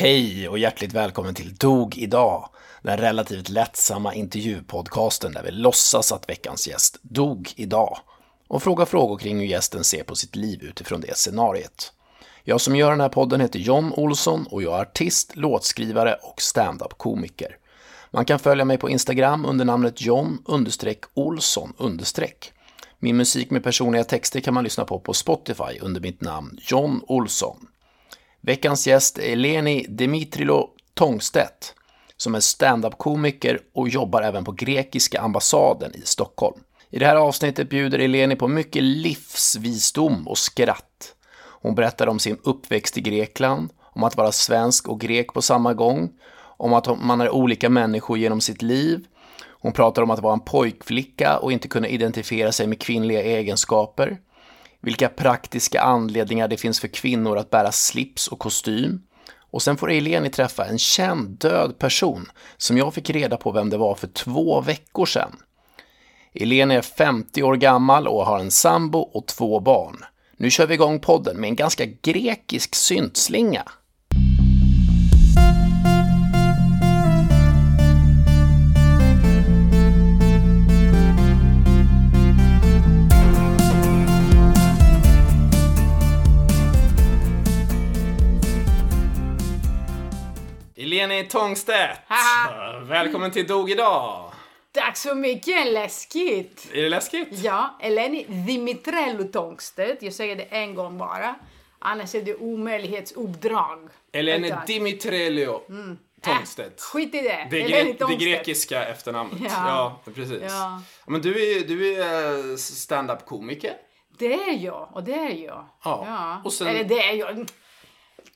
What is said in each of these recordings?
Hej och hjärtligt välkommen till Dog idag, den relativt lättsamma intervjupodcasten där vi låtsas att veckans gäst dog idag och frågar frågor kring hur gästen ser på sitt liv utifrån det scenariet. Jag som gör den här podden heter John Olsson och jag är artist, låtskrivare och stand-up-komiker. Man kan följa mig på Instagram under namnet John Olsson Min musik med personliga texter kan man lyssna på på Spotify under mitt namn John Olsson. Veckans gäst är Eleni Dimitrilo Tångstedt som är stand-up-komiker och jobbar även på grekiska ambassaden i Stockholm. I det här avsnittet bjuder Eleni på mycket livsvisdom och skratt. Hon berättar om sin uppväxt i Grekland, om att vara svensk och grek på samma gång, om att man är olika människor genom sitt liv. Hon pratar om att vara en pojkflicka och inte kunna identifiera sig med kvinnliga egenskaper vilka praktiska anledningar det finns för kvinnor att bära slips och kostym. Och sen får Eleni träffa en känd död person som jag fick reda på vem det var för två veckor sedan. Eleni är 50 år gammal och har en sambo och två barn. Nu kör vi igång podden med en ganska grekisk syntslinga. Eleni Tångstedt! Välkommen till Dog idag! Tack så mycket, läskigt! Är det läskigt? Ja, Eleni Dimitrello Tångstedt. Jag säger det en gång bara. Annars är det omöjlighetsuppdrag. Eleni. Dimitrello mm. Tångstedt. Äh, skit i det. Det, gre det grekiska efternamnet. Ja, ja precis. Ja. Men du är, du är stand-up komiker. Det är jag, och det är jag. Ja. ja. Och sen... Eller det är jag.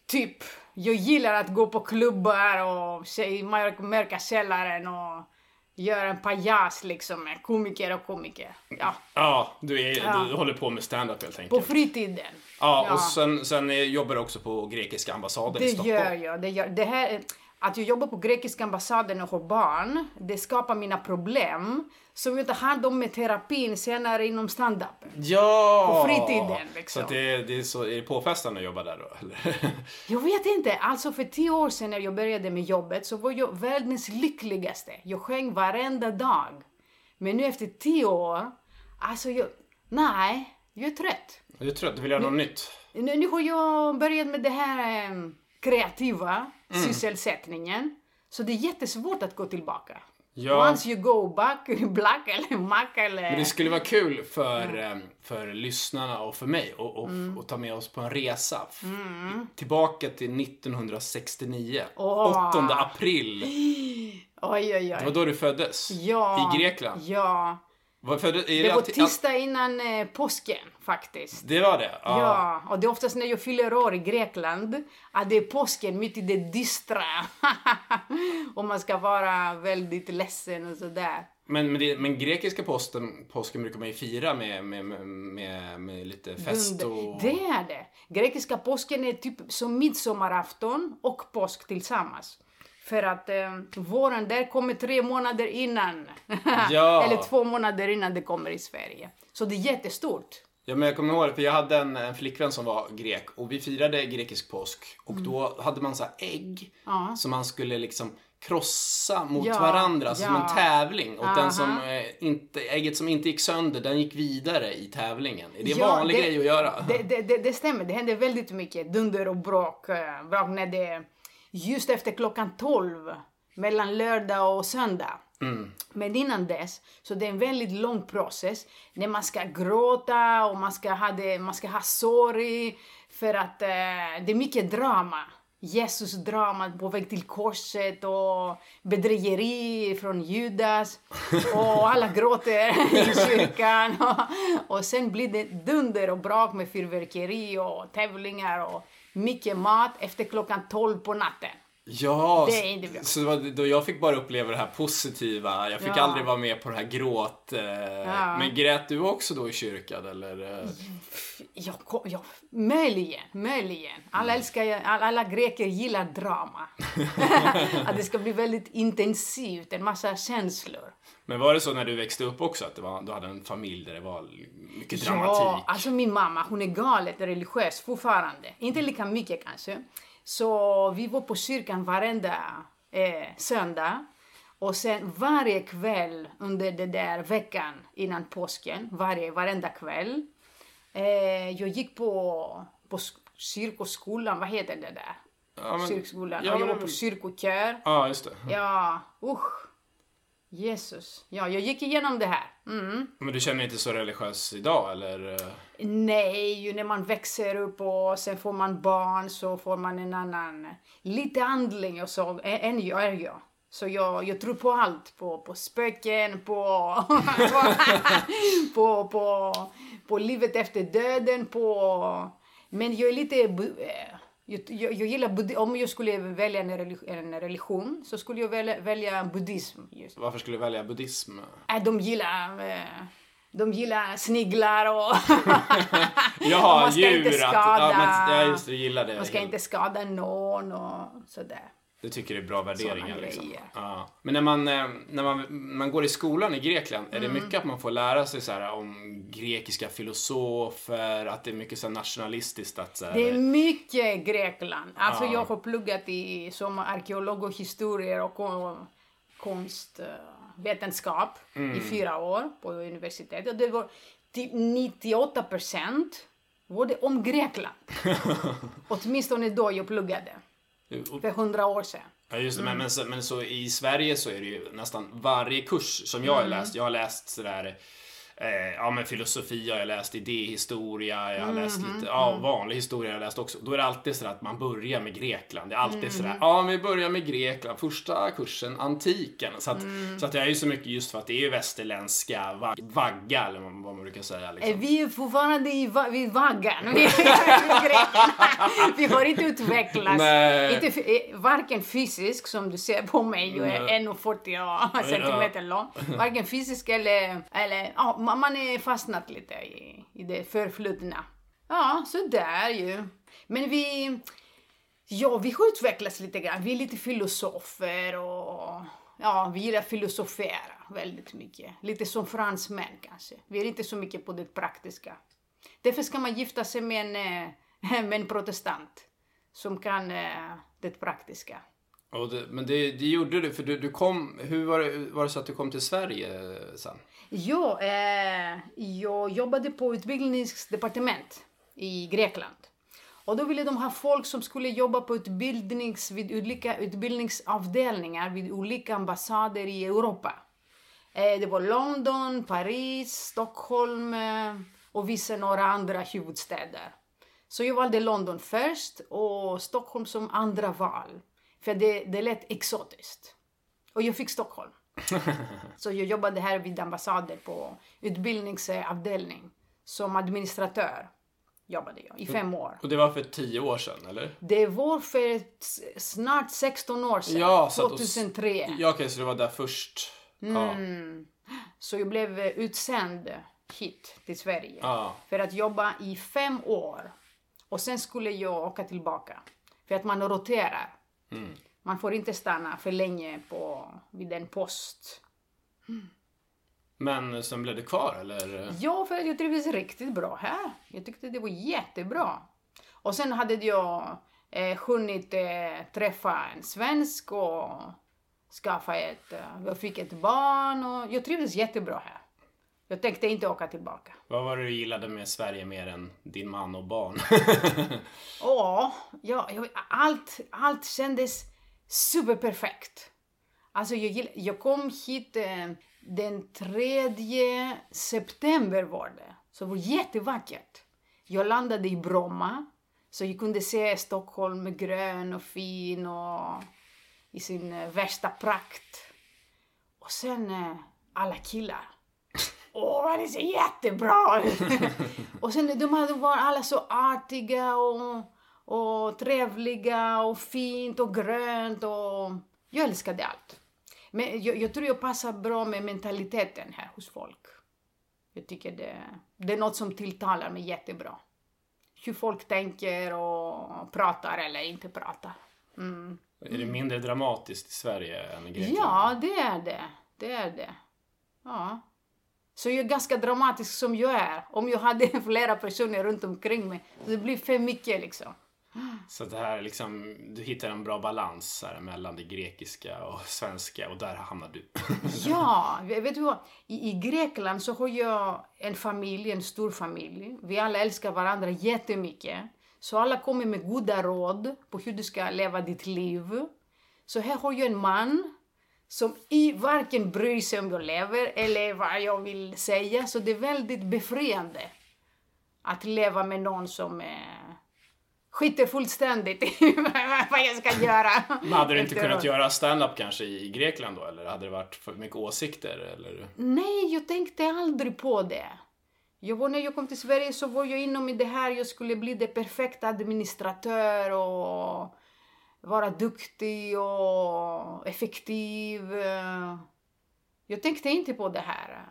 Typ jag gillar att gå på klubbar och se i mörka källaren och göra en pajas liksom med komiker och komiker. Ja, ja, du, är, ja. du håller på med stand-up helt enkelt. På fritiden. Ja, ja. och sen, sen jobbar du också på grekiska ambassaden det i Stockholm. Det gör jag. Det gör, det här, att jag jobbar på grekiska ambassaden och har barn, det skapar mina problem som jag tar hand om med terapin senare inom standupen. Ja! På fritiden liksom. Så det, det är, så, är det påfrestande att jobba där då? Eller? jag vet inte. Alltså för tio år sedan när jag började med jobbet så var jag världens lyckligaste. Jag sjöng varenda dag. Men nu efter tio år, alltså jag, nej, jag är trött. Du är trött? Du vill göra något nytt? Nu, nu har jag börjat med det här eh, kreativa mm. sysselsättningen. Så det är jättesvårt att gå tillbaka. Ja. Once you go back, black eller mack eller... Men det skulle vara kul för, mm. för lyssnarna och för mig att mm. ta med oss på en resa. Mm. Tillbaka till 1969. Oh. 8 april. Oj, oj, oj. Det var då du föddes. Ja. I Grekland. Ja. Var föddes, det var tisdag innan eh, påsken faktiskt. Det var det? Ja. ja. Och det är oftast när jag fyller år i Grekland, att det är påsken mitt i det dystra. och man ska vara väldigt ledsen och sådär. Men, men, det, men grekiska posten, påsken brukar man ju fira med, med, med, med, lite fest och... Det är det. Grekiska påsken är typ som midsommarafton och påsk tillsammans. För att eh, våren där kommer tre månader innan. Ja. Eller två månader innan det kommer i Sverige. Så det är jättestort. Ja, men jag kommer ihåg för jag hade en, en flickvän som var grek och vi firade grekisk påsk och mm. då hade man så ägg ja. som man skulle liksom krossa mot ja, varandra ja. som en tävling. Och den som, eh, inte, ägget som inte gick sönder, den gick vidare i tävlingen. Är det en ja, vanlig det, grej att göra? Det, det, det, det stämmer, det händer väldigt mycket dunder och bråk. Eh, bråk när det just efter klockan 12 mellan lördag och söndag. Mm. Men innan dess, så det är en väldigt lång process när man ska gråta och man ska ha, det, man ska ha sorg för att eh, det är mycket drama. Jesus-drama på väg till korset och bedrägeri från Judas och alla gråter i kyrkan. Och, och sen blir det dunder och brak med fyrverkeri och tävlingar och mycket mat efter klockan 12 på natten. Ja, det är inte bra. så då jag fick bara uppleva det här positiva. Jag fick ja. aldrig vara med på det här gråt. Eh, ja. Men grät du också då i kyrkan eller? Eh? Ja, ja möjligen, möjligen. Alla mm. älskar, alla, alla greker gillar drama. att det ska bli väldigt intensivt, en massa känslor. Men var det så när du växte upp också att var, du hade en familj där det var mycket dramatik? Ja, alltså min mamma hon är galet religiös fortfarande. Inte lika mycket kanske. Så vi var på kyrkan varenda eh, söndag. Och sen varje kväll under den där veckan innan påsken, varje, varenda kväll. Eh, jag gick på, på kyrkoskolan, vad heter det där? Ja, men, Kyrkskolan. Ja, och jag var på kyrkokör. Ja, just det. Ja, usch. Jesus. Ja, jag gick igenom det här. Mm. Men du känner dig inte så religiös idag, eller? Nej, ju när man växer upp och sen får man barn så får man en annan, lite andlig och så, än jag är jag. Så jag, jag tror på allt. På, på spöken, på, på, på, på livet efter döden, på... Men jag är lite... Jag, jag, jag gillar Om jag skulle välja en religion, en religion så skulle jag välja, välja buddhism. Just. Varför skulle du välja buddhism? Äh, de gillar... Eh, de gillar sniglar och... Jaha, man ska djur. Inte skada, att, ja, men, ja, just det, gillar det. Man ska inte skada någon och sådär. Du tycker det är bra värderingar liksom? Ja. Men när man, eh, när man, man går i skolan i Grekland, är det mm. mycket att man får lära sig så här, om grekiska filosofer, att det är mycket så nationalistiskt? Att, så här... Det är mycket Grekland. Alltså ja. jag har pluggat i som arkeolog och historier och konstvetenskap mm. i fyra år på universitetet. Det var typ 98 procent var det om Grekland. Åtminstone då jag pluggade. För hundra år sedan. Ja, just det. Mm. Men, men, men, så i Sverige så är det ju nästan varje kurs som jag har mm. läst. Jag har läst sådär Eh, ja men filosofi har jag läst, idéhistoria, jag har mm, läst lite, ja mm. vanlig historia har jag läst också. Då är det alltid sådär att man börjar med Grekland. Det är alltid mm. sådär, ja vi börjar med Grekland, första kursen, antiken. Så att, mm. så att jag är ju så mycket just för att det är ju västerländska vag vagga, eller vad man brukar säga. Liksom. Vi är fortfarande i va vid vaggan. vi har inte utvecklats. Inte, eh, varken fysiskt, som du ser på mig, jag är 1,40 centimeter lång. Varken fysiskt eller, eller ja, man är fastnat lite i, i det förflutna. Ja, så där ju. Men vi, ja, vi har utvecklats lite grann. Vi är lite filosofer och ja, vi gillar filosofera väldigt mycket. Lite som fransmän kanske. Vi är inte så mycket på det praktiska. Därför ska man gifta sig med en, eh, med en protestant som kan eh, det praktiska. Det, men det, det, gjorde du, för du, du kom, hur var det, var det så att du kom till Sverige sen? Jo, eh, jag jobbade på utbildningsdepartement i Grekland. Och då ville de ha folk som skulle jobba på utbildnings, vid olika utbildningsavdelningar vid olika ambassader i Europa. Eh, det var London, Paris, Stockholm eh, och vissa några andra huvudstäder. Så jag valde London först och Stockholm som andra val. För det, det lät exotiskt. Och jag fick Stockholm. så jag jobbade här vid ambassaden på utbildningsavdelning. Som administratör jobbade jag i fem år. Och det var för tio år sedan, eller? Det var för snart 16 år sedan. Ja, 2003. Ja, okej, okay, så du var där först. Mm. Ja. Så jag blev utsänd hit till Sverige. Ja. För att jobba i fem år. Och sen skulle jag åka tillbaka. För att man roterar. Mm. Man får inte stanna för länge på, vid en post. Mm. Men sen blev du kvar eller? Ja, för jag trivdes riktigt bra här. Jag tyckte det var jättebra. Och sen hade jag eh, hunnit eh, träffa en svensk och skaffa ett, eh, jag fick ett barn och jag trivdes jättebra här. Jag tänkte inte åka tillbaka. Vad var det du gillade med Sverige mer än din man och barn? Åh, ja, allt, allt kändes superperfekt. Alltså jag, jag kom hit eh, den 3 september var det. Så det var jättevackert. Jag landade i Bromma. Så jag kunde se Stockholm grön och fin och i sin eh, värsta prakt. Och sen eh, alla killar. Åh, det ser jättebra ut! och sen de var alla så artiga och och trevliga och fint och grönt och jag älskade allt. Men jag, jag tror jag passar bra med mentaliteten här hos folk. Jag tycker det, det är något som tilltalar mig jättebra. Hur folk tänker och pratar eller inte pratar. Mm. Är det mindre dramatiskt i Sverige än i Grekland? Ja, det är det. Det är det. Ja. Så jag är ganska dramatisk som jag är. Om jag hade flera personer runt omkring mig, det blir för mycket liksom. Så det här liksom, du hittar en bra balans här mellan det grekiska och svenska och där hamnar du. ja, vet du vad? I, I Grekland så har jag en familj, en stor familj. Vi alla älskar varandra jättemycket. Så alla kommer med goda råd på hur du ska leva ditt liv. Så här har jag en man som i varken bryr sig om jag lever eller vad jag vill säga. Så det är väldigt befriande att leva med någon som eh, skiter fullständigt i vad jag ska göra. Men hade du inte kunnat göra stand-up kanske i Grekland då? Eller hade det varit för mycket åsikter? Eller? Nej, jag tänkte aldrig på det. Jag var, när jag kom till Sverige så var jag inom i det här, jag skulle bli det perfekta administratör och vara duktig och effektiv. Jag tänkte inte på det här.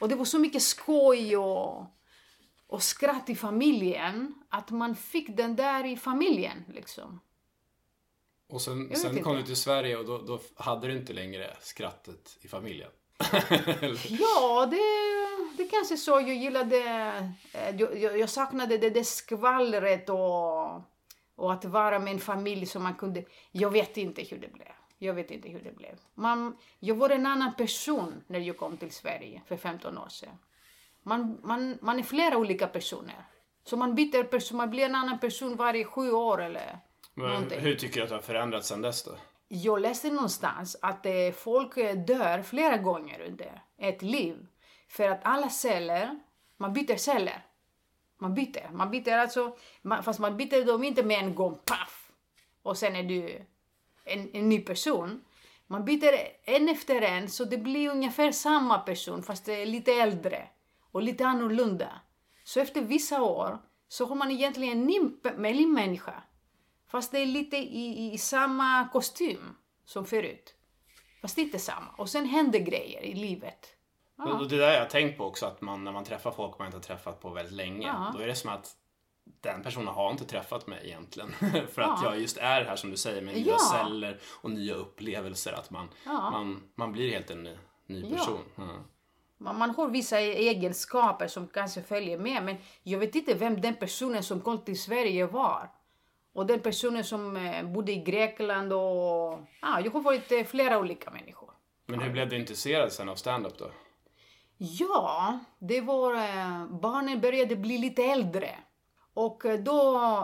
Och det var så mycket skoj och, och skratt i familjen att man fick den där i familjen liksom. Och sen, sen kom du till Sverige och då, då hade du inte längre skrattet i familjen? ja, det, det kanske så. Jag gillade, eh, jag, jag saknade det där skvallret och, och att vara med en familj som man kunde, jag vet inte hur det blev. Jag vet inte hur det blev. Man, jag var en annan person när jag kom till Sverige för 15 år sedan. Man, man, man är flera olika personer. Så man byter person, man blir en annan person varje sju år eller Men, någonting. Hur tycker du att det har förändrats sedan dess då? Jag läste någonstans att eh, folk eh, dör flera gånger under ett liv. För att alla celler, man byter celler. Man byter. Man byter alltså, fast man byter dem inte med en gång, paff! Och sen är du en, en ny person. Man byter en efter en, så det blir ungefär samma person, fast det är lite äldre och lite annorlunda. Så efter vissa år så har man egentligen en ny människa. Fast det är lite i, i samma kostym som förut. Fast inte samma. Och sen händer grejer i livet. Ja. Det där jag har tänkt på också, att man, när man träffar folk man inte har träffat på väldigt länge, ja. då är det som att den personen har inte träffat mig egentligen. För att jag just är här som du säger med nya ja. celler och nya upplevelser. Att man, man, man blir helt en ny, ny person. Man, man har vissa egenskaper som kanske följer med men jag vet inte vem den personen som kom till Sverige var. Och den personen som eh, bodde i Grekland och... Ah, jag har varit eh, flera olika människor. Men hur blev du intresserad sen av stand-up då? Ja, det var... Eh, barnen började bli lite äldre. Och eh, då,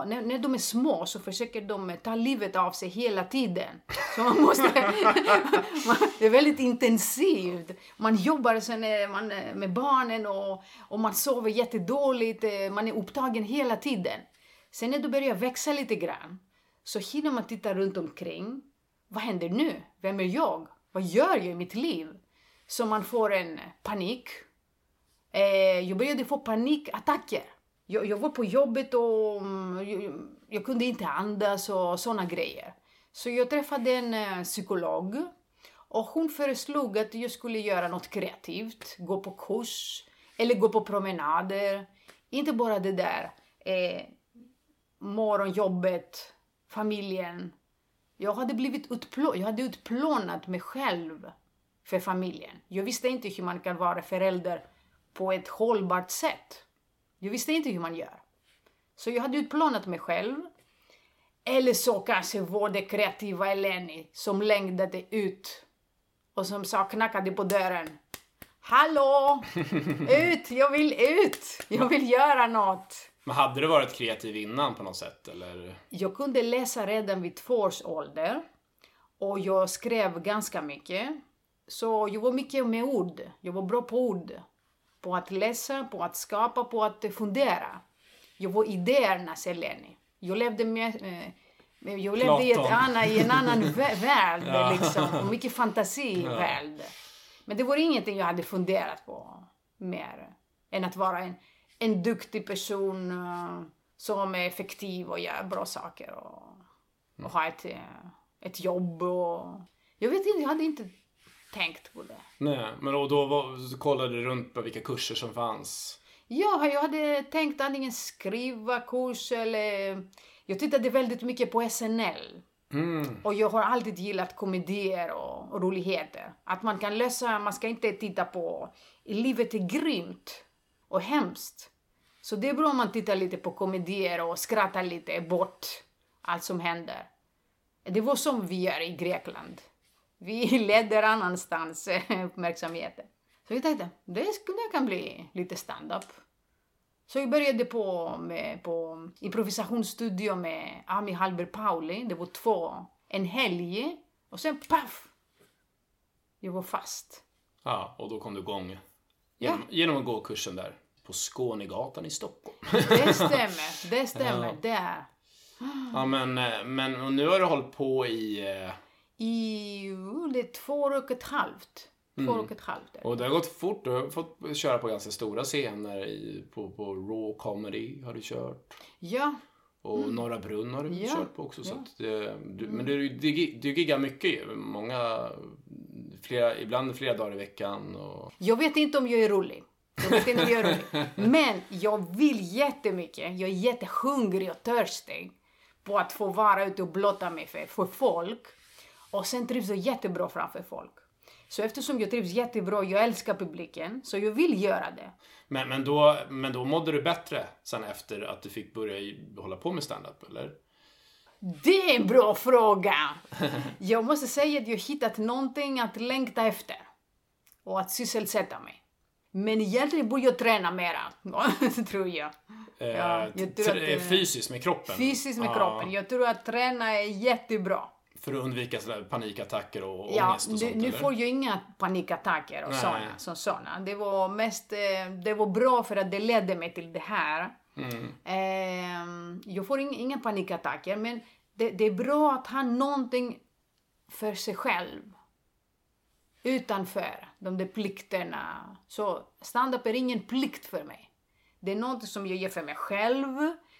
när, när de är små så försöker de eh, ta livet av sig hela tiden. Så man måste... det är väldigt intensivt. Man jobbar sen man, med barnen och, och man sover jättedåligt. Man är upptagen hela tiden. Sen när du börjar växa lite grann så hinner man titta runt omkring. Vad händer nu? Vem är jag? Vad gör jag i mitt liv? Så man får en eh, panik. Eh, jag började få panikattacker. Jag, jag var på jobbet och mm, jag, jag kunde inte andas och sådana grejer. Så jag träffade en eh, psykolog och hon föreslog att jag skulle göra något kreativt, gå på kurs eller gå på promenader. Inte bara det där eh, morgonjobbet, familjen. Jag hade blivit utplå jag hade utplånat mig själv för familjen. Jag visste inte hur man kan vara förälder på ett hållbart sätt. Jag visste inte hur man gör. Så jag hade utplånat mig själv. Eller så kanske var det kreativa Eleni som längtade ut och som sa knackade på dörren. Hallå! Ut! Jag vill ut! Jag vill göra något! Men hade du varit kreativ innan på något sätt? Eller? Jag kunde läsa redan vid två års ålder. Och jag skrev ganska mycket. Så jag var mycket med ord. Jag var bra på ord. På att läsa, på att skapa, på att fundera. Jag var idéernas Eleni. Jag levde med, med jag levde i, ett annan, i en annan värld, ja. liksom. Mycket fantasivärld. Ja. Men det var ingenting jag hade funderat på mer än att vara en en duktig person uh, som är effektiv och gör bra saker och, och mm. har ett, uh, ett jobb och... Jag vet inte, jag hade inte tänkt på det. Nej, men då, då var, kollade du runt på vilka kurser som fanns? Ja, jag hade tänkt antingen skriva kurs eller... Jag tittade väldigt mycket på SNL. Mm. Och jag har alltid gillat komedier och, och roligheter. Att man kan lösa, man ska inte titta på livet är grymt och hemskt. Så det är bra om man tittar lite på komedier och skrattar lite bort allt som händer. Det var som vi gör i Grekland. Vi leder annanstans eh, uppmärksamheten. Så jag tänkte, det skulle kan bli lite stand-up. Så jag började på, med, på improvisationsstudio med Ami Hallberg Pauli. Det var två, en helg. Och sen paff! Jag var fast. Ja, och då kom du igång genom, ja. genom att gå kursen där på Skånegatan i Stockholm. Det stämmer, det stämmer. Ja. Där. Ja, men, eh, men nu har du hållit på i... I det är två och ett halvt. Två mm. och ett halvt. Och det har gått fort. Du har fått köra på ganska stora scener. I, på, på Raw Comedy har du kört. Ja. Och mm. Norra Brunn har du ja. kört på också. Så ja. det, du, men du, du, du giggar mycket Många, flera, ibland flera dagar i veckan. Och... Jag vet inte om jag är rolig. Jag vet inte om jag är rolig. Men jag vill jättemycket. Jag är jättehungrig och törstig på att få vara ute och blotta mig för, för folk. Och sen trivs jag jättebra framför folk. Så eftersom jag trivs jättebra, jag älskar publiken, så jag vill göra det. Men, men, då, men då mådde du bättre sen efter att du fick börja hålla på med standup, eller? Det är en bra fråga! jag måste säga att jag hittat någonting att längta efter och att sysselsätta mig. Men egentligen borde jag träna mera, tror jag. Eh, ja, jag tror att, fysiskt med kroppen? Fysiskt med ah. kroppen. Jag tror att träna är jättebra. För att undvika sådär panikattacker och ja, ångest och sånt? nu får jag inga panikattacker och sådana, som såna. Det var mest, eh, det var bra för att det ledde mig till det här. Mm. Ehm, jag får inga panikattacker, men det, det är bra att ha någonting för sig själv utanför de där plikterna. Så stand-up är ingen plikt för mig. Det är något som jag gör för mig själv.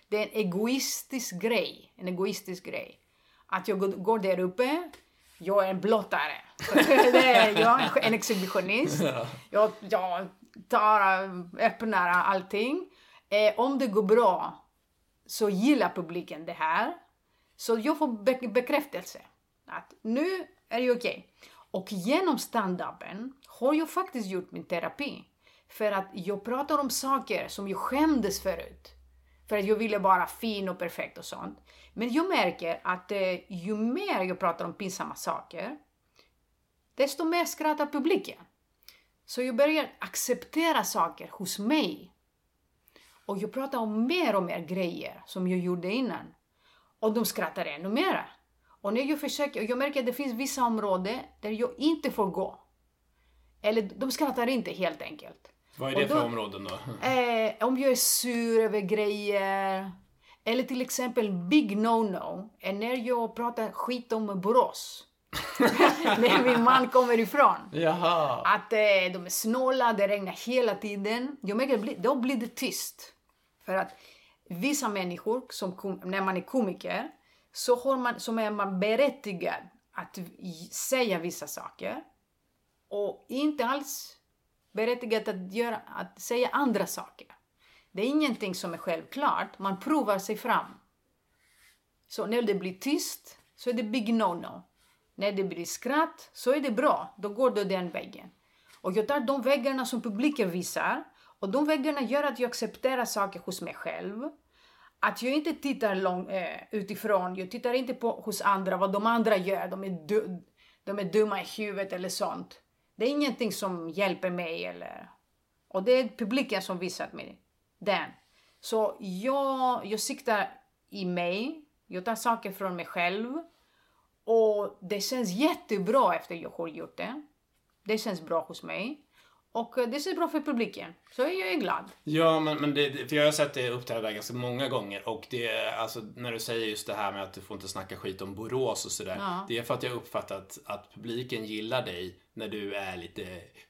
Det är en egoistisk grej. En egoistisk grej. Att jag går där uppe, jag är en blottare. jag är en exhibitionist. Jag, jag tar, öppnar allting. Eh, om det går bra så gillar publiken det här. Så jag får bekräftelse. Att nu är det okej. Okay. Och genom stand-upen har jag faktiskt gjort min terapi. För att jag pratar om saker som jag skämdes förut. För att jag ville vara fin och perfekt och sånt. Men jag märker att eh, ju mer jag pratar om pinsamma saker, desto mer skrattar publiken. Så jag börjar acceptera saker hos mig. Och jag pratar om mer och mer grejer som jag gjorde innan. Och de skrattar ännu mer. Och när jag försöker, jag märker att det finns vissa områden där jag inte får gå. Eller de skrattar inte helt enkelt. Vad är det då, för områden då? Eh, om jag är sur över grejer. Eller till exempel big no-no är när jag pratar skit om Borås. när min man kommer ifrån. Jaha. Att eh, de är snåla, det regnar hela tiden. Jag märker då blir det tyst. För att vissa människor, som, när man är komiker, så, har man, så är man berättigad att säga vissa saker och inte alls berättigad att, göra, att säga andra saker. Det är ingenting som är självklart, man provar sig fram. Så när det blir tyst så är det big no-no. När det blir skratt så är det bra, då går du den vägen. Och jag tar de väggarna som publiken visar och de väggarna gör att jag accepterar saker hos mig själv att jag inte tittar lång, eh, utifrån, jag tittar inte på hos andra vad de andra gör, de är, du, de är dumma i huvudet eller sånt. Det är ingenting som hjälper mig eller... Och det är publiken som visat mig den. Så jag, jag siktar i mig, jag tar saker från mig själv och det känns jättebra efter jag har gjort det. Det känns bra hos mig. Och det ser bra för publiken. Så jag är glad. Ja, men, men det, för jag har sett det uppträda ganska många gånger. Och det, alltså, när du säger just det här med att du får inte snacka skit om Borås och sådär. Ja. Det är för att jag uppfattat att publiken gillar dig när du är lite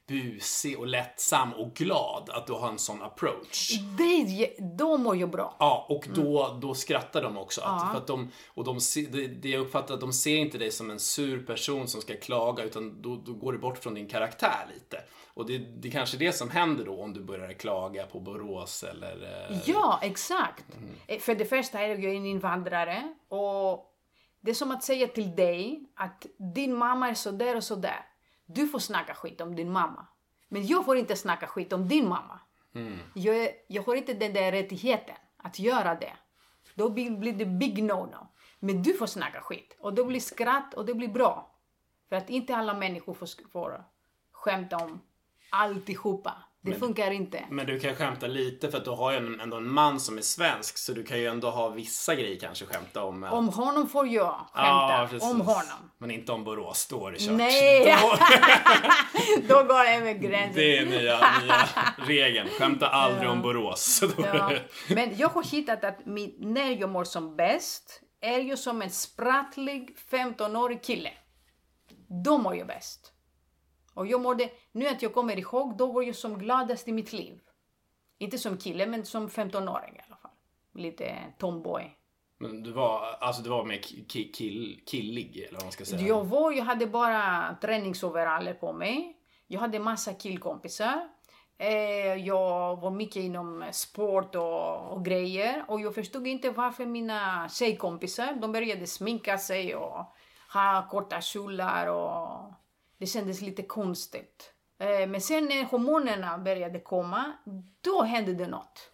busig och lättsam och glad. Att du har en sån approach. Det, då mår jag bra. Ja, och då, mm. då skrattar de också. Att, ja. för att de, och de, det, det jag uppfattar att de ser inte dig som en sur person som ska klaga utan då, då går du bort från din karaktär lite. Och det, det är kanske det som händer då om du börjar klaga på Borås eller... Eh... Ja, exakt. Mm. Eh, för det första är jag en invandrare och det är som att säga till dig att din mamma är så där och så där. Du får snacka skit om din mamma. Men jag får inte snacka skit om din mamma. Jag, är- jag har inte den där rättigheten att göra det. Då blir det big no-no. Men du får snacka skit och då blir skratt och det blir bra. För att inte alla människor får, får skämta om alltihopa. Det funkar inte. Men du kan skämta lite för att du har ju en- ändå en man som är svensk så du kan ju ändå ha vissa grejer kanske skämta om. men- Om honom får jag Ja, skämta. precis. om honom. Men inte om Borås, då är det kört. Nej! Då, Då går jag över gränsen. det är nya, nya regeln. Skämta aldrig om Borås. Ja. Men jag har hittat att min, när jag mår som bäst är jag som en sprattlig 15-årig kille. Då mår jag bäst. Och jag mådde, nu att jag kommer ihåg, då var jag som gladast i mitt liv. Inte som kille, men som 15-åring i alla fall. Lite tomboy. Men du var, alltså du var mer ki- kill, killig eller vad man ska säga. Jag var, jag hade bara träningsoveraller på mig. Jag hade massa killkompisar. Eh, jag var mycket inom sport och, och grejer. Och jag förstod inte varför mina tjejkompisar, de började sminka sig och ha korta kjolar och det kändes lite konstigt. Eh, men sen när hormonerna började komma, då hände det något.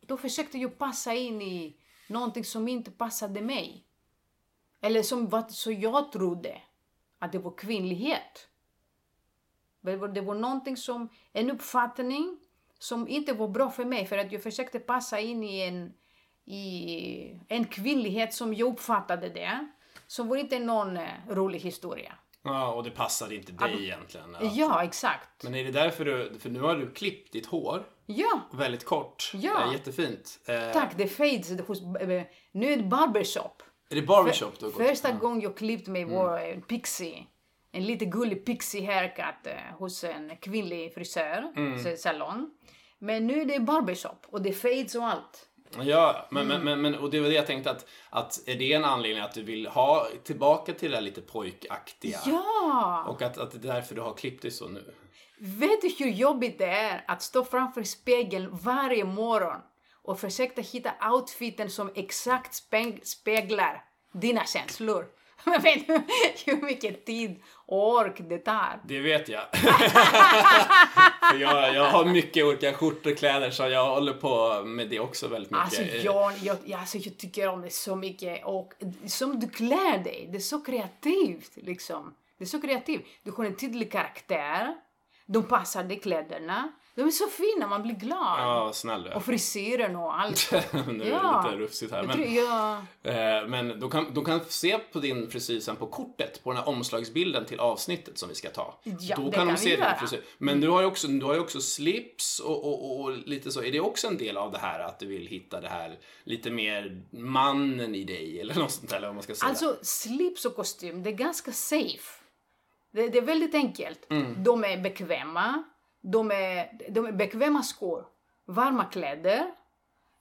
Då försökte jag passa in i någonting som inte passade mig. Eller som vad så jag trodde att det var kvinnlighet. Det var, det var någonting som, en uppfattning som inte var bra för mig för att jag försökte passa in i en, i en kvinnlighet som jag uppfattade det. Som var inte någon eh, rolig historia. Ja, och det passade inte dig egentligen. Ja. Ja, exakt. Men är det därför du, för nu har du klippt ditt hår Ja, väldigt kort. Ja. Eh, jättefint. Eh, tack. Det fades. Hos, eh, nu är det barbershop. Är det barbershop du har gått Första gången jag klippte mig var en pixie. En lite gullig pixie haircut eh, hos en kvinnlig frisör, mm. salon. Men nu är det barbershop och det fades och allt. Ja, men, Mm. men, men, och det var det jag tänkte att, att är det en anledning att du vill ha tillbaka till det där lite pojkaktiga? Ja! Och att, att det är därför du har klippt dig så nu? Vet du hur jobbigt det är att stå framför spegeln varje morgon och försöka hitta outfiten som exakt speg- speglar dina känslor? Men vet du hur mycket tid och ork det tar? Det vet jag. För jag, jag har mycket olika skjortor och kläder så jag håller på med det också väldigt mycket. Alltså jag, jag, alltså jag tycker om det så mycket och som du klär dig, det är så kreativt liksom. Det är så kreativt. Du har en tydlig karaktär, de passar dig kläderna, de är så fina, man blir glad. Ja, snäll är. Och frisyren och allt. Nu är det Ja. lite rufsigt här. Men, tror jag... eh, men de kan, de kan se på din frisyr sen på kortet, på den här omslagsbilden till avsnittet som vi ska ta. Ja, Då det kan de se din frisyr. Men du har ju också, du har också slips och, och, och lite så. Är det också en del av det här att du vill hitta det här lite mer mannen i dig eller något sånt där, eller vad man ska säga? Alltså slips och kostym, det är ganska safe. Det, det är väldigt enkelt. Mm. De är bekväma, de är, de är bekväma skor, varma kläder.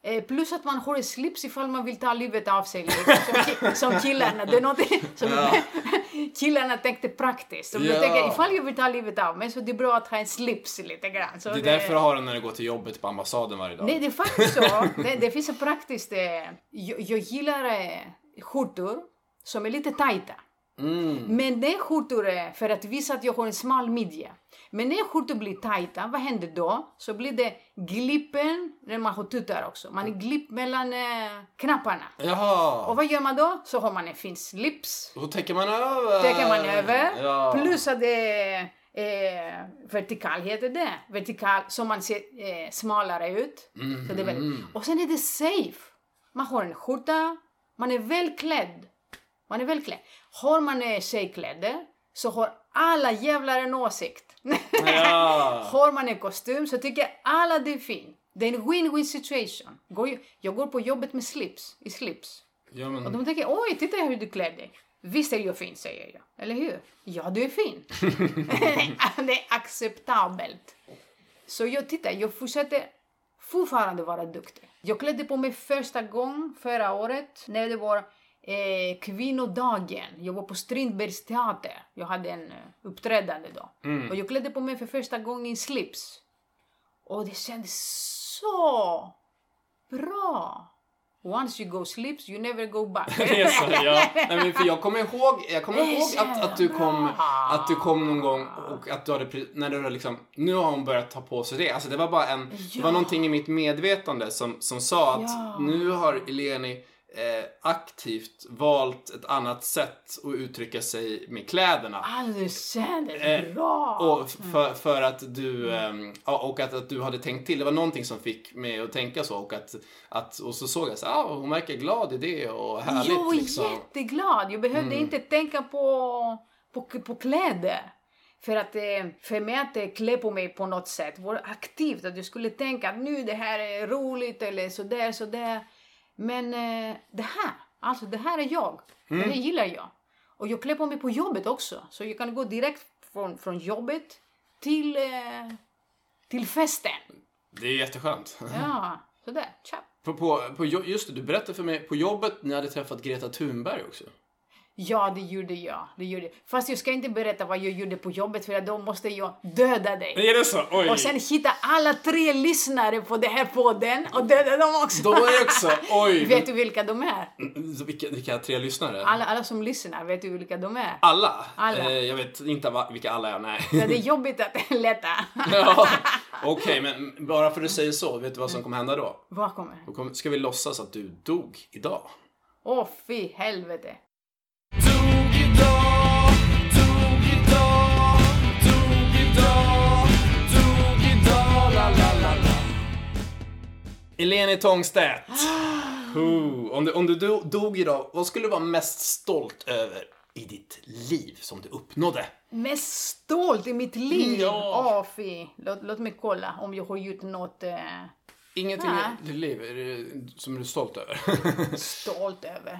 Eh, plus att man har en slips ifall man vill ta livet av sig lite, som, som killarna. Det är någonting som killarna tänkte praktiskt. Ja. tänker, ifall jag vill ta livet av mig så det är bra att ha en slips lite grann. Så det är därför du har den när du går till jobbet på ambassaden varje dag. Nej, det är faktiskt så. Det, det finns en praktiskt... Eh, jag, jag gillar eh, skjortor som är lite tajta. Mm. Men det är för att visa att jag har en smal midja. Men när skjortor blir tajta, vad händer då? Så blir det glippen när man har tuttar också. Man är glipp mellan eh, knapparna. Jaha! Och vad gör man då? Så har man en fin slips. Då täcker man över. Kan man över. Ja. Plus att det är eh, vertikal heter det. Vertikal, så man ser eh, smalare ut. Så det är väldigt, och sen är det safe. Man har en skjorta, man är välklädd. Man är välklädd. Har man tjejkläder så har alla jävlar en åsikt. Ja. har man en kostym så tycker alla det är fint. Det är en win-win situation. Jag går på jobbet med slips, i slips. Ja, Och men, de tänker, oj, titta hur du klär dig. Visst är jag fin, säger jag. Eller hur? Ja, du är fin. det är acceptabelt. Så jag tittar, jag fortsätter fortfarande vara duktig. Jag klädde på mig första gången förra året när det var eh, kvinnodagen. Jag var på Strindbergs teater. Jag hade en eh, uppträdande då. Och jag klädde på mig för första gången slips. Och det kändes så bra. Once you go sleep, you never go back. Så, ja. Nej, men för jag kommer ihåg, jag kommer ihåg att, att, du kom, att du kom någon gång och att du hade, när du hade liksom, nu har hon börjat ta på sig det. Alltså det var bara en, det var någonting i mitt medvetande som, som sa att Ja. nu har Eleni eh, aktivt valt ett annat sätt att uttrycka sig med kläderna. Alldeles särskilt Eh, bra! Och för, för att du, ja, och att, att du hade tänkt till. Det var någonting som fick mig att tänka så. Och, att, att, och så såg jag så ah, hon verkar glad i det och härligt. jag var liksom. jätteglad. Jag behövde Mm. inte tänka på, på, på kläder. För att eh, för mig att eh, klä på mig på något sätt var aktivt. Att jag skulle tänka att nu det här är roligt eller sådär, sådär. Men eh, det här, alltså det här är jag. Det Mm. här gillar jag. Och jag klär på mig på jobbet också. Så jag kan gå direkt från, från jobbet till, eh, till festen. Det är jätteskönt. Ja, sådär. Tja. På, på, på, just det, du berättade för mig på jobbet ni hade träffat Greta Thunberg också. Ja, det gjorde jag. Det gjorde. jag. Fast jag ska inte berätta vad jag gjorde på jobbet för då måste jag döda dig. Är det så? Oj! Och sen hitta alla tre lyssnare på den här podden och döda dem också. Då är också, oj! Vet du vilka de är? men- Vilka, vilka tre lyssnare? Alla, alla som lyssnar, vet du vilka de är? Alla? Alla. Eh, jag vet inte vilka alla är, nej. För det är jobbigt att leta. ja. Okej, men bara för att du säger så, vet du vad som kommer hända då? Vad kommer? Då ska vi låtsas att du dog idag. Åh, fy helvete. Eleni Tångstedt. Om, du, om du do- dog idag, vad skulle du vara mest stolt över i ditt liv som du uppnådde? Mest stolt i mitt liv? Ja. Åh, fy. Låt, låt mig kolla om jag har gjort något eh, Ingenting Nej. i ditt liv det, som du är stolt över? stolt över.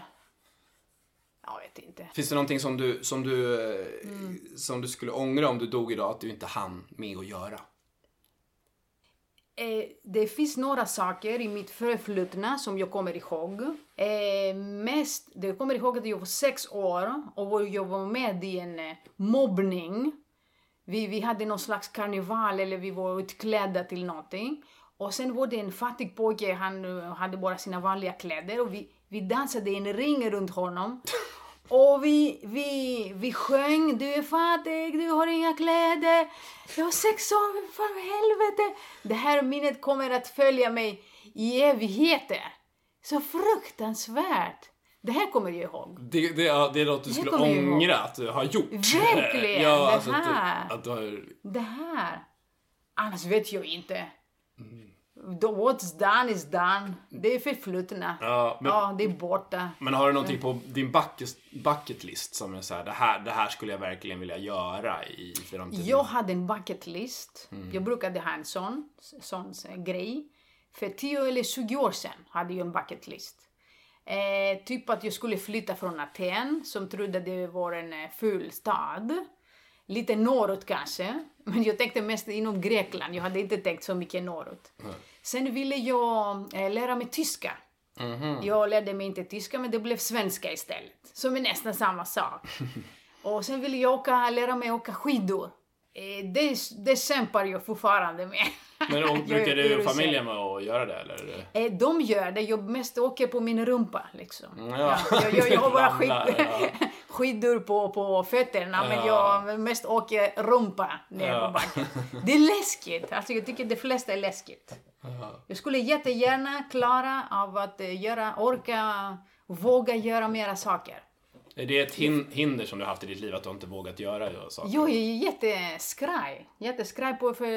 Jag vet inte. Finns det någonting som du, som, du, eh, som du skulle ångra om du dog idag att du inte hann med att göra? Eh, det finns några saker i mitt förflutna som jag kommer ihåg. Eh, mest, det jag kommer ihåg att jag var sex år och jag var med i en eh, mobbning. Vi, vi hade någon slags karneval eller vi var utklädda till någonting. Och sen var det en fattig pojke, han eh, hade bara sina vanliga kläder och vi, vi dansade i en ring runt honom. Och vi, vi, vi sjöng Du är fattig, du har inga kläder. Jag var sex år, för helvete. Det här minnet kommer att följa mig i evigheter. Så fruktansvärt. Det här kommer jag ihåg. Det, det, ja, det är något du skulle jag ihåg. ångra att du har gjort. Verkligen, ja, det alltså här. Att du, att du har... Det här. Annars vet jag inte. The What's done is done. Det är förflutna. Ja, men- ja, det är borta. Men har du någonting på din bucket, bucket list som är så här, det här, det här skulle jag verkligen vilja göra i framtiden? Jag hade en bucket list. Jag brukade ha en sån, sån eh, grej. För 10 eller 20 år sedan hade jag en bucket list. Eh, typ att jag skulle flytta från Aten, som trodde det var en eh, ful stad. Lite norrut kanske, men jag tänkte mest inom Grekland. Jag hade inte tänkt så mycket norrut. Sen ville jag eh, lära mig tyska. Jag lärde mig inte tyska, men det blev svenska istället. Som är nästan samma sak. Och sen ville jag åka, lära mig åka skidor. Eh, det, det kämpar jag fortfarande med. Men och, brukar du och familjen med att göra det eller? Eh, de gör det, jag mest åker på min rumpa liksom. Ja. Ja, jag, jag, jag har bara skid, ja. skidor på, på fötterna men Ja. jag mest åker rumpa ner på backen. Det är läskigt, alltså jag tycker de flesta är läskigt. Jag skulle jättegärna klara av att eh, göra, orka, våga göra mera saker. Är det ett hin, hinder som du har haft i ditt liv att du inte vågat göra saker? Jag är jätteskraj, jätteskraj på för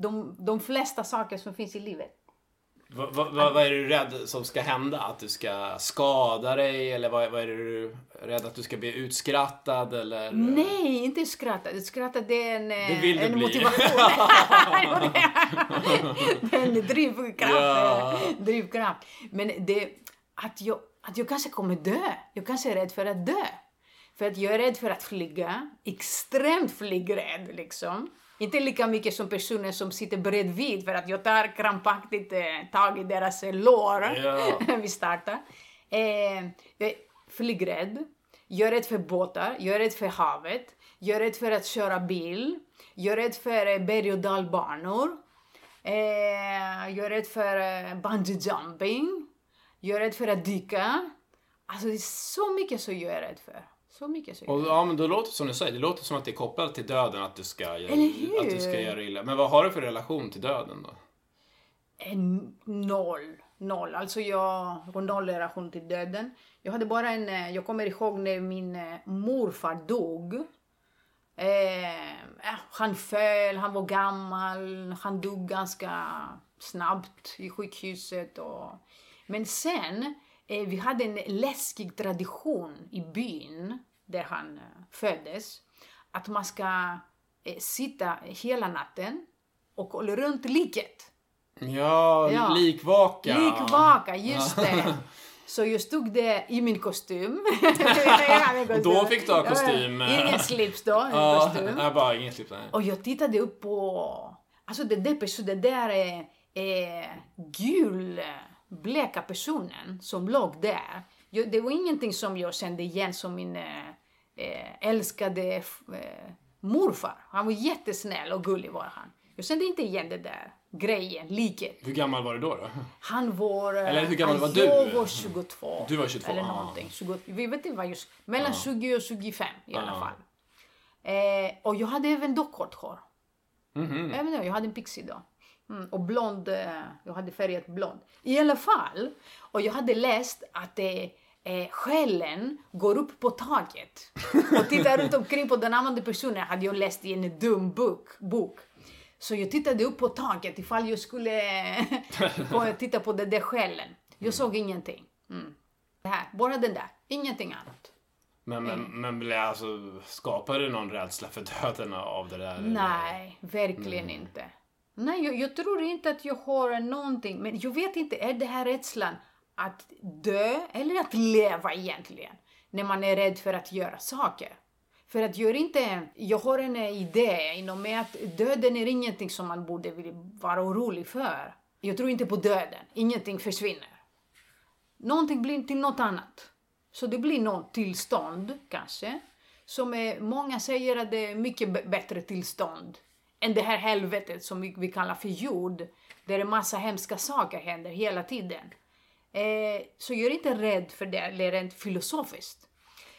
de, de flesta saker som finns i livet. Va, va, va, vad är du rädd som ska hända? Att du ska skada dig? Eller vad, vad är du rädd att du ska bli utskrattad? Eller? Nej, inte skratta. Skratta det är en, eh, Det vill du en motivation. Det är en drivkraft. Ja. drivkraft. Men det, att, jag, att jag kanske kommer dö. Jag kanske är rädd för att dö. För att jag är rädd för att flyga. Extremt flygrädd liksom. Inte lika mycket som personer som sitter bredvid för att jag tar krampaktigt eh, tag i deras eh, lår när vi startar. Eh, är flygrädd. Jag är rädd för båtar. Jag är rädd för havet. Jag är rädd för att köra bil. Jag är rädd för eh, berg och dalbanor. Eh, jag är rädd för eh, bungee jumping. Jag är rädd för att dyka. Alltså det är så mycket som jag är rädd för. Så mycket så. Och, ja, men då låter som du säger, det låter som att det är kopplat till döden, att du ska, göra, att du ska göra illa. Men vad har du för relation till döden då? En noll. Noll. Alltså jag har noll relation till döden. Jag hade bara en, eh, jag kommer ihåg när min eh, morfar dog. Eh, eh, han föll, han var gammal, han dog ganska snabbt i sjukhuset. Och... Men sen, eh, vi hade en läskig tradition i byn där han eh, föddes. Att man ska eh, sitta hela natten och kolla runt liket. Ja, Ja. likvaka. Likvaka, just det. Så jag stod där i min kostym. Och då fick du ha kostym. Ingen slips då, en Ja, kostym. nej, bara inget slips. Nej. Och jag tittade upp på... Alltså den där personen, den där eh, eh, gul, eh, bleka personen som låg där. Jag, det var ingenting som jag kände igen som min eh, eh, älskade eh, morfar. Han var jättesnäll och gullig var han. Jag kände inte igen det där grejen, liket. Hur gammal var du då? då? Han var... eh, Eller hur gammal var du? Jag var 22. Du var 22, Eller ah. någonting. 20, vi vet inte vad just... Mellan 20 och 25 i alla Ah. fall. Eh, och jag hade även då kort hår. Mhm. Även då, jag hade en pixie då. Mm, och blond, eh, jag hade färgat blond. I alla fall, och jag hade läst att eh, eh, själen går upp på taket och tittar runt omkring på den andra personen. hade jag läst i en dum bok. bok. Så jag tittade upp på taket ifall jag skulle och titta på den där själen. Jag såg ingenting. Mm. Det här, bara den där, ingenting annat. Men, men, men blev alltså, skapade du någon rädsla för döden av det där? Nej, verkligen inte. Nej, jag, jag tror inte att jag har någonting. Men jag vet inte, är det här rädslan att dö eller att leva egentligen? När man är rädd för att göra saker. För att jag inte, jag har en idé inom mig att döden är ingenting som man borde vara orolig för. Jag tror inte på döden, ingenting försvinner. Någonting blir till något annat. Så det blir något tillstånd, kanske, som är, många säger att det är mycket bättre tillstånd än det här helvetet som vi, vi kallar för jord, där en massa hemska saker händer hela tiden. Eh, så jag är inte rädd för det, eller rent filosofiskt.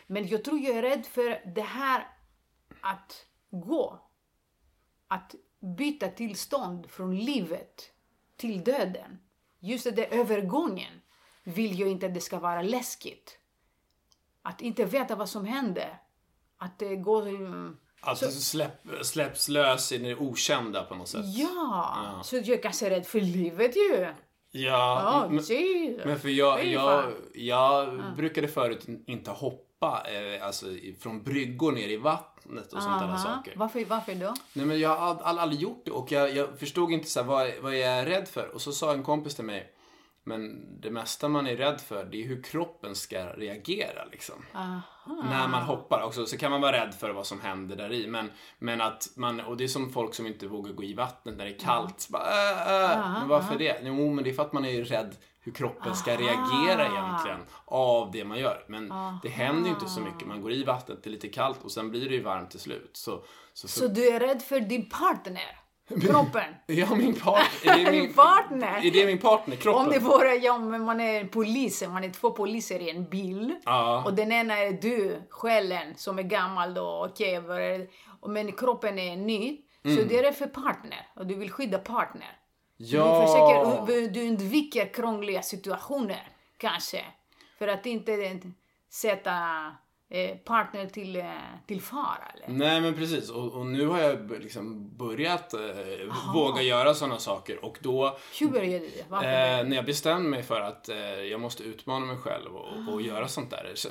Men jag tror jag är rädd för det här att gå. Att byta tillstånd från livet till döden. Just den där övergången vill jag inte att det ska vara läskigt. Att inte veta vad som händer. Att det mm, att du släpp, släpps lös i det okända på något sätt? Ja, så jag är kanske rädd för livet ju. Ja, Ja, men, men för jag, jag, jag brukade förut inte hoppa eh, alltså, från bryggor ner i vattnet och sånt där Aha. saker. Varför, varför då? Nej men jag har all, aldrig gjort det och jag, jag förstod inte så här, vad, vad jag är rädd för. Och så sa en kompis till mig, men det mesta man är rädd för det är hur kroppen ska reagera liksom. Aha. När man hoppar också så kan man vara rädd för vad som händer där i. Men, men att man, och det är som folk som inte vågar gå i vattnet när det är kallt. Så Bara, äh, äh. Men varför det? Jo men det är för att man är rädd hur kroppen ska reagera egentligen av det man gör. Men det händer ju inte så mycket. Man går i vattnet, det är lite kallt och sen blir det ju varmt till slut. Så, så, Så du är rädd för din partner? Kroppen? Ja, min partner. Är det min, partner? Är det min partner? Kroppen? Om det vore, ja, men man är polis, man är två poliser i en bil. Ja. Och den ena är du, själen, som är gammal då, okej, okay, men kroppen är ny. Mm. Så det är för partner, och du vill skydda partner. Ja. Du, försöker, du undviker krångliga situationer, kanske. För att inte sätta eh, partner till, eh, till fara, eller? Nej men precis och, och nu har jag liksom börjat eh, våga göra sådana saker och då Hur började det? Varför? Eh, när jag bestämde mig för att eh, jag måste utmana mig själv och, Ah. och göra sånt där. Så,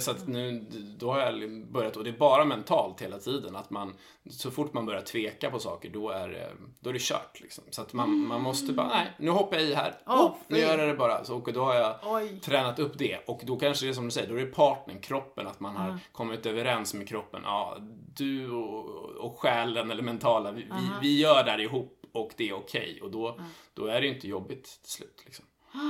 så att nu, då har jag börjat, och det är bara mentalt hela tiden, att man, så fort man börjar tveka på saker, då är, då är det kört liksom. Så att man, man måste bara, nej, nu hoppar jag i här. Åh, oh, nu gör jag det bara. Så, och då har jag Oj. tränat upp det. Och då kanske det är som du säger, då är det partnern, kroppen, att man har kommit överens med kroppen. Ja, du och, och själen eller mentala, vi, vi, vi gör det här ihop och det är okej. Och då, då är det inte jobbigt till slut. Liksom.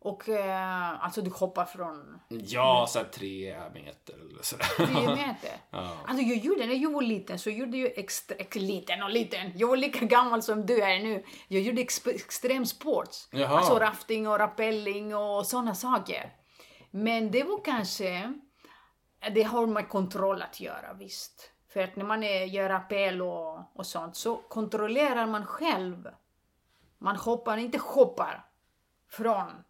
Och eh, alltså du hoppar från Ja, såhär tre meter eller sådär. 10 meter. Alltså jag gjorde, när jag var liten så gjorde jag extra, ex, liten och liten, jag var lika gammal som du är nu. Jag gjorde ex, extremsport. Alltså rafting och rappelling och sådana saker. Men det var kanske, det har med kontroll att göra visst. För att när man är, gör rappel och, och sånt så kontrollerar man själv. Man hoppar, inte hoppar från.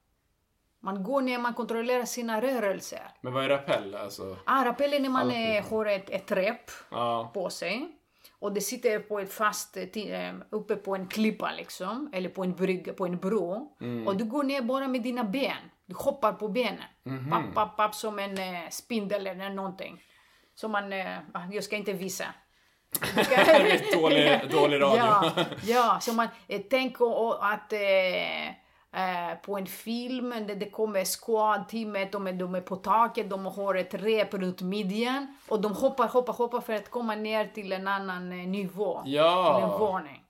Man går ner, man kontrollerar sina rörelser. Men vad är rappel? Alltså, Ah, rappel är när man eh, har ett, ett rep ja. på sig. Och det sitter på ett fast, eh, uppe på en klippa liksom. Eller på en brygga, på en bro. Och du går ner bara med dina ben. Du hoppar på benen. Papp, papp, papp som en eh, spindel eller någonting. Som man, eh, jag ska inte visa. Dålig, dålig radio. Ja, ja så man eh, tänker att eh, eh, på en film där det kommer squad-teamet, de, de är på taket, de har ett rep runt midjan och de hoppar, hoppar, hoppar för att komma ner till en annan eh, nivå. Ja. Till en våning.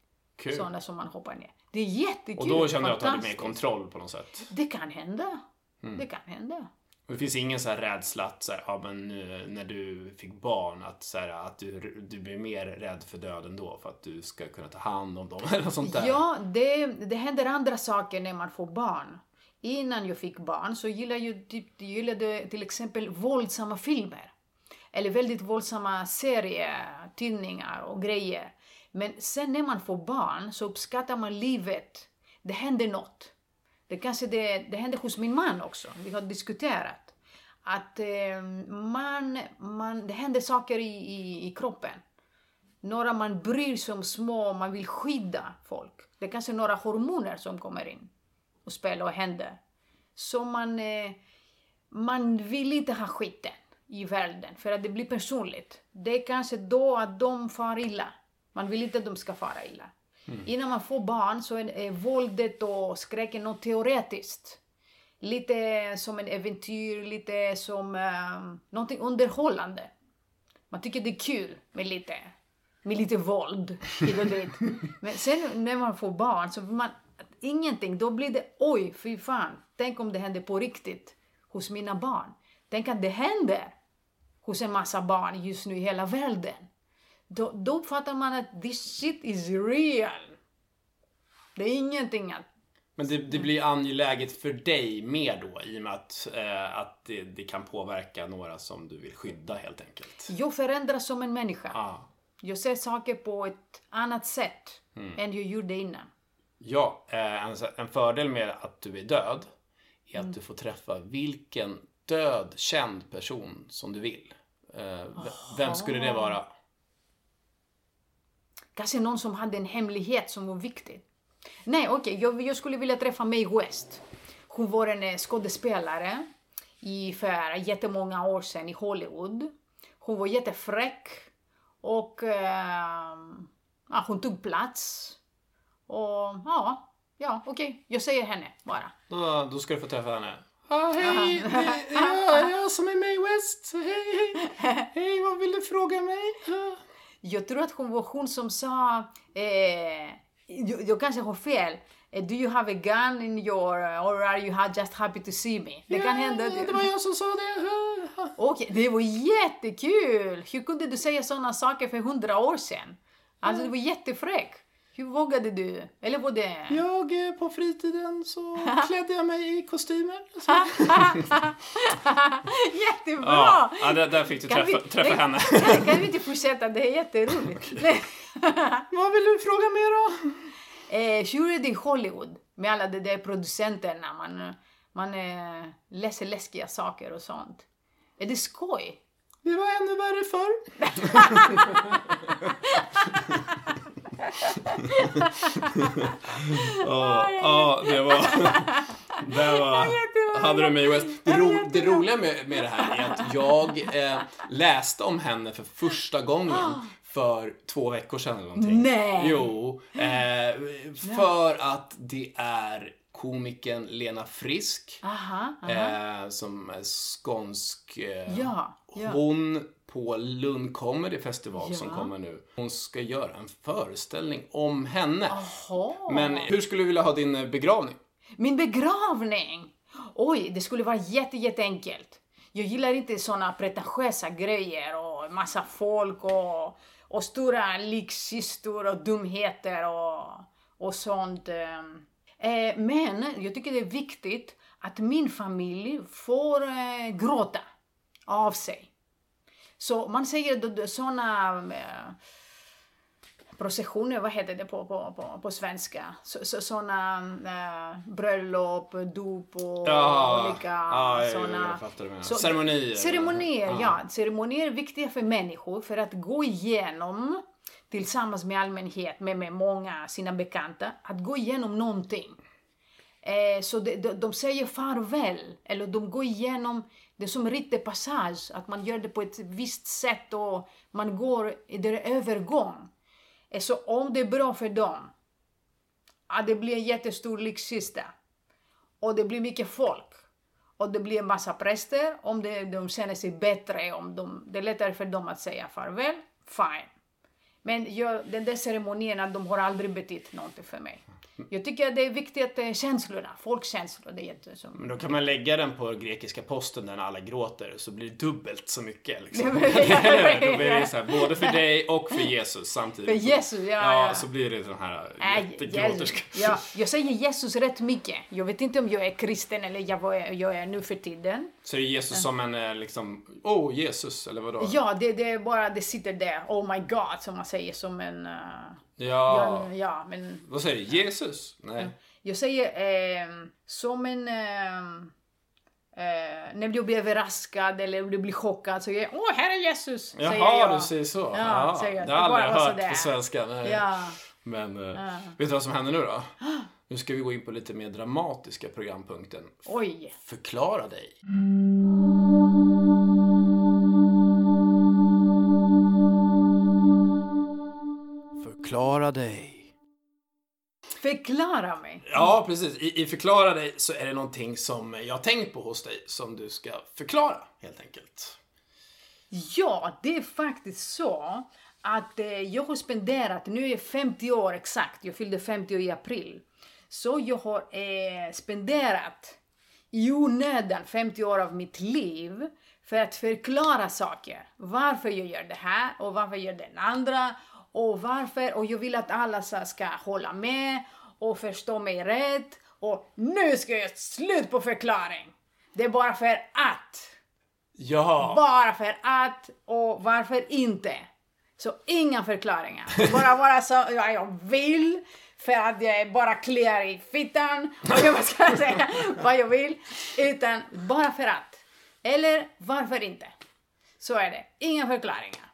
Sådana som man hoppar ner. Det är jättekul. Och då kände jag att du hade mer kontroll på något sätt. Det kan hända. Mm. Det kan hända. Och det finns ingen så här rädsla att, så här, ja, men nu när du fick barn, att, så här, att du, du blir mer rädd för döden då för att du ska kunna ta hand om dem eller sånt där. Ja, det, det händer andra saker när man får barn. Innan jag fick barn så gillade jag typ, gillade till exempel våldsamma filmer. Eller väldigt våldsamma serier, tidningar och grejer. Men sen när man får barn så uppskattar man livet. Det händer något. Det kanske det, det händer hos min man också. Vi har diskuterat. Att eh, man, man, det händer saker i, i, i kroppen. Några man bryr sig om små, man vill skydda folk. Det är kanske några hormoner som kommer in och spelar och händer. Så man, eh, man vill inte ha skiten i världen för att det blir personligt. Det är kanske då att de far illa. Man vill inte att de ska fara illa. Innan man får barn så är är våldet och skräcken något teoretiskt. Lite som en äventyr, lite som um, någonting underhållande. Man tycker det är kul med lite, med lite våld. Men sen när man får barn så vill man ingenting. Då blir det oj, fy fan. Tänk om det händer på riktigt hos mina barn. Tänk att det händer hos en massa barn just nu i hela världen. Då, då uppfattar man att this shit is real. Det är ingenting att Men det, det blir angeläget för dig mer då i och med att, eh, att det, det kan påverka några som du vill skydda helt enkelt. jag förändras som en människa. Ja. Jag ser saker på ett annat sätt än jag gjorde innan. Ja, eh, en, en fördel med att du är död är att du får träffa vilken död känd person som du vill. Eh, vem skulle det vara? Kanske någon som hade en hemlighet som var viktig. Nej, okej, jag, jag skulle vilja träffa Mae West. Hon var en eh, skådespelare i för jättemånga år sedan i Hollywood. Hon var jättefräck och eh, ja, hon tog plats. Och ja, ja okej, jag säger henne bara. Då, då ska du få träffa henne. Ah, hej, det är jag, jag som är May West. Hej, hej. Hej, vad vill du fråga mig? Ah. Jag tror att hon var hon som sa, eh, jag, jag kanske har fel, Do you have a gun in your, or are you just happy to see me? Det kan hända. Det var jag som sa det. Okej, det var jättekul! Hur kunde du säga sådana saker för hundra år sedan? Alltså det var jättefräck. Hur vågade du? Eller var det... Jag, eh, på fritiden så klädde jag mig i kostymer. Så. Jättebra! Ja, ja där, där fick du Kan träffa, vi- träffa henne. Kan, kan vi inte fortsätta? Det är jätteroligt. Vad vill du fråga mer då? Eh, hur är det i Hollywood med alla de där producenterna? Man, man eh, läser läskiga saker och sånt. Är det skoj? Det var ännu värre förr. Ja, ja, det var... Det var... Hade du mig West. Det, ro, det roliga med, med det här är att jag eh, läste om henne för första gången för två veckor sedan eller någonting. Nej. Jo. Eh, för att det är komikern Lena Frisk. Aha, aha. Eh, som är skånsk. Eh, Ja, ja. Hon på Lund Comedy Festival som Ja. kommer nu. Hon ska göra en föreställning om henne. Jaha. Men hur skulle du vilja ha din eh, begravning? Min begravning! Oj, det skulle vara jätte, jätteenkelt. Jag gillar inte såna pretentiösa grejer och massa folk och, och stora likkistor och dumheter och, och sånt. Eh, men jag tycker det är viktigt att min familj får eh, gråta av sig. Så man säger sådana eh, processioner, vad heter det på, på, på, på svenska? Så, så, såna äh, bröllop, dop och ja, olika ja, såna... Så, ceremonier. Ceremonier, ja. ja. Ceremonier är viktiga för människor för att gå igenom tillsammans med allmänhet, med, med många sina bekanta, att gå igenom någonting. Eh, så de, de, de, säger farväl, eller de går igenom det är som rite passage, att man gör det på ett visst sätt och man går i är övergång. Eh, så om det är bra för dem, att det blir en jättestor lyxkista och det blir mycket folk och det blir en massa präster, om det, de känner sig bättre, om de, det är lättare för dem att säga farväl, fine. Men jag, den där ceremonierna, de har aldrig betytt någonting för mig. Jag tycker att det är viktigt att känslorna, folkkänslor, det är jättesom. Men då kan man lägga den på grekiska posten där alla gråter så blir det dubbelt så mycket. Liksom. då blir det så här, både för dig och för Jesus samtidigt. För Jesus, ja. Ja, ja. så blir det den här jättegråterska. Ja, jag säger Jesus rätt mycket. Jag vet inte om jag är kristen eller jag är, jag är nu för tiden. Så är Jesus som en eh, liksom, oh Jesus, eller vadå? Ja, det, det är bara, det sitter där, oh my God, som man säger, som en... Uh, Ja. Jag, ja men, Vad säger du? Jesus? Nej. Jag säger eh, som en... Eh, eh, när du blir överraskad eller du blir chockad så jag åh, här är Jesus! Jaha, säger jag. du säger så. Ja, ja. Säger jag. Det har jag aldrig hört sådär. på svenska. Nej. Ja. Men eh, ja. vet du vad som händer nu då? Nu ska vi gå in på lite mer dramatiska programpunkten. Oj! Förklara dig. Förklara dig. Förklara mig? Ja, precis. I, I Förklara dig så är det någonting som jag har tänkt på hos dig som du ska förklara, helt enkelt. Ja, det är faktiskt så att eh, jag har spenderat, nu är jag 50 år exakt, jag fyllde 50 år i april. Så jag har eh, spenderat i onödan 50 år av mitt liv för att förklara saker. Varför jag gör det här och varför jag gör den andra och varför och jag vill att alla ska hålla med och förstå mig rätt och nu ska jag göra slut på förklaring. Det är bara för att. Ja. Bara för att och varför inte. Så inga förklaringar. Bara vara så ja, jag vill för att jag bara kliar i fittan och jag ska säga vad jag vill. Utan bara för att. Eller varför inte. Så är det. Inga förklaringar.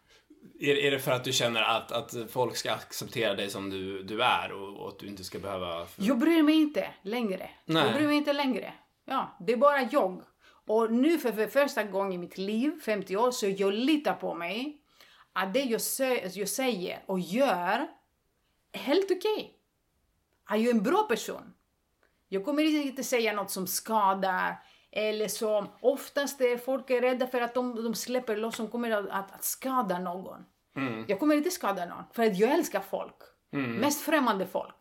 Är, är det för att du känner att, att folk ska acceptera dig som du, du är och, och att du inte ska behöva... Jag bryr mig inte längre. Nej. Jag bryr mig inte längre. Ja, det är bara jag. Och nu för, för första gången i mitt liv, 50 år, så jag litar på mig. Att det jag, jag säger och gör är helt okej. Okay. Jag är en bra person. Jag kommer inte säga något som skadar eller som oftast är folk är rädda för att de, de släpper loss som kommer att, att, att skada någon. Mm. Jag kommer inte skada någon, för att jag älskar folk. Mm. Mest främmande folk.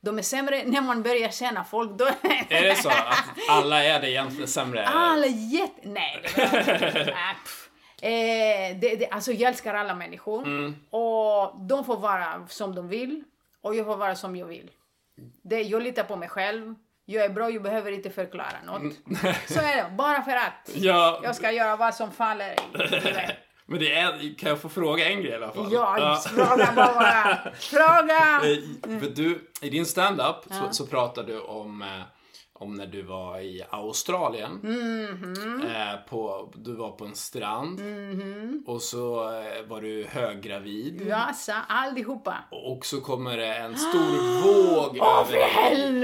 De är sämre när man börjar känna folk. Då... Är det så? Att alla är det egentligen sämre? Alla jätte... Nej, det var... eh, det, det, alltså jag älskar alla människor. Mm. Och de får vara som de vill. Och jag får vara som jag vill. Det, jag litar på mig själv. Jag är bra, jag behöver inte förklara något. Mm. Så är det, bara för att. Ja. Jag ska göra vad som faller Men det är, kan jag få fråga en grej i alla fall? Ja, fråga bara. Fråga! Eh, du, I din stand-up så, så pratar du om eh, om när du var i Australien. Mm -hmm. eh, på, du var på en strand. Mm -hmm. Och så eh, var du höggravid. Jassa, allihopa. Och så kommer det en stor våg oh, över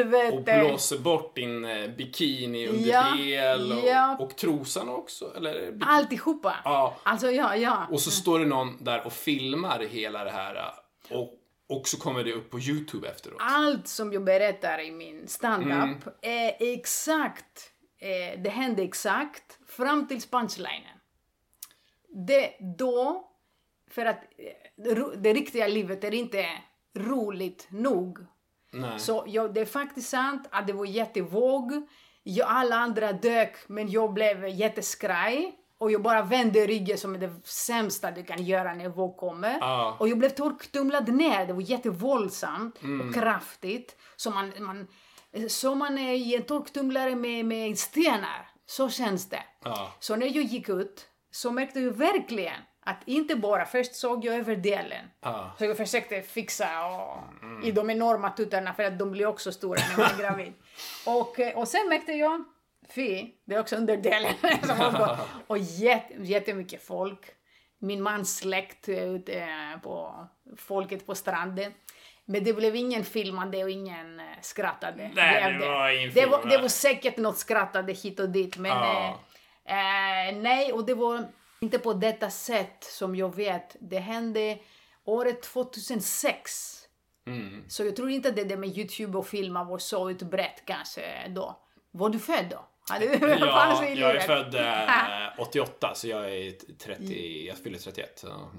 dig. Och blåser bort din eh, bikini underdel. Ja, ja. Och, och trosan också. Eller? Alltihopa. Ja. Alltså, ja, ja. Och så står det någon där och filmar hela det här. Eh, och och så kommer det upp på Youtube efteråt. Allt som jag berättar i min standup mm. är exakt, eh, det hände exakt fram till punchlinen. Det då, för att eh, det riktiga livet är inte roligt nog. Nej. Så ja, det är faktiskt sant att det var jättevåg. jag, alla andra dök, men jag blev jätteskraj. Och jag bara vände ryggen som är det sämsta du kan göra när våg kommer. Ja. Och jag blev torktumlad ner. Det var jättevåldsamt Mm. och kraftigt. Så man, man, så man är i en torktumlare med, med stenar. Så känns det. Ja. Så när jag gick ut så märkte jag verkligen att inte bara, först såg jag överdelen. Ja. Så jag försökte fixa och, i de enorma tuttarna för att de blir också stora när man är gravid. och, och sen märkte jag, fy, det är också underdelen som. Och jätte, jättemycket folk. Min mans släkt ute på folket på stranden. Men det blev ingen filmande och ingen eh, skrattade. Nej, det blev var ingen det var, det va? var säkert något skrattade hit och dit men eh, eh, nej, och det var inte på detta sätt som jag vet. Det hände året 2006. Mm. Så jag tror inte att det där med Youtube och filma var så utbrett kanske då. Var du född då? Hade du Ja, jag är född eh, 88 så jag är 30, jag fyller 31. Så.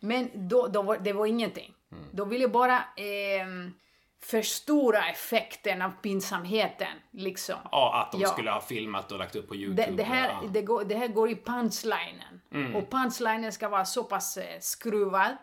Men då, då var, det var ingenting. Mm. Då ville jag bara ehm, förstora effekten av pinsamheten. Liksom. Ja, att de Ja. skulle ha filmat och lagt upp på Youtube. Det, det, här, ja. det, går, det här går i punchlinen. Mm. Och punchlinen ska vara så pass eh, skruvad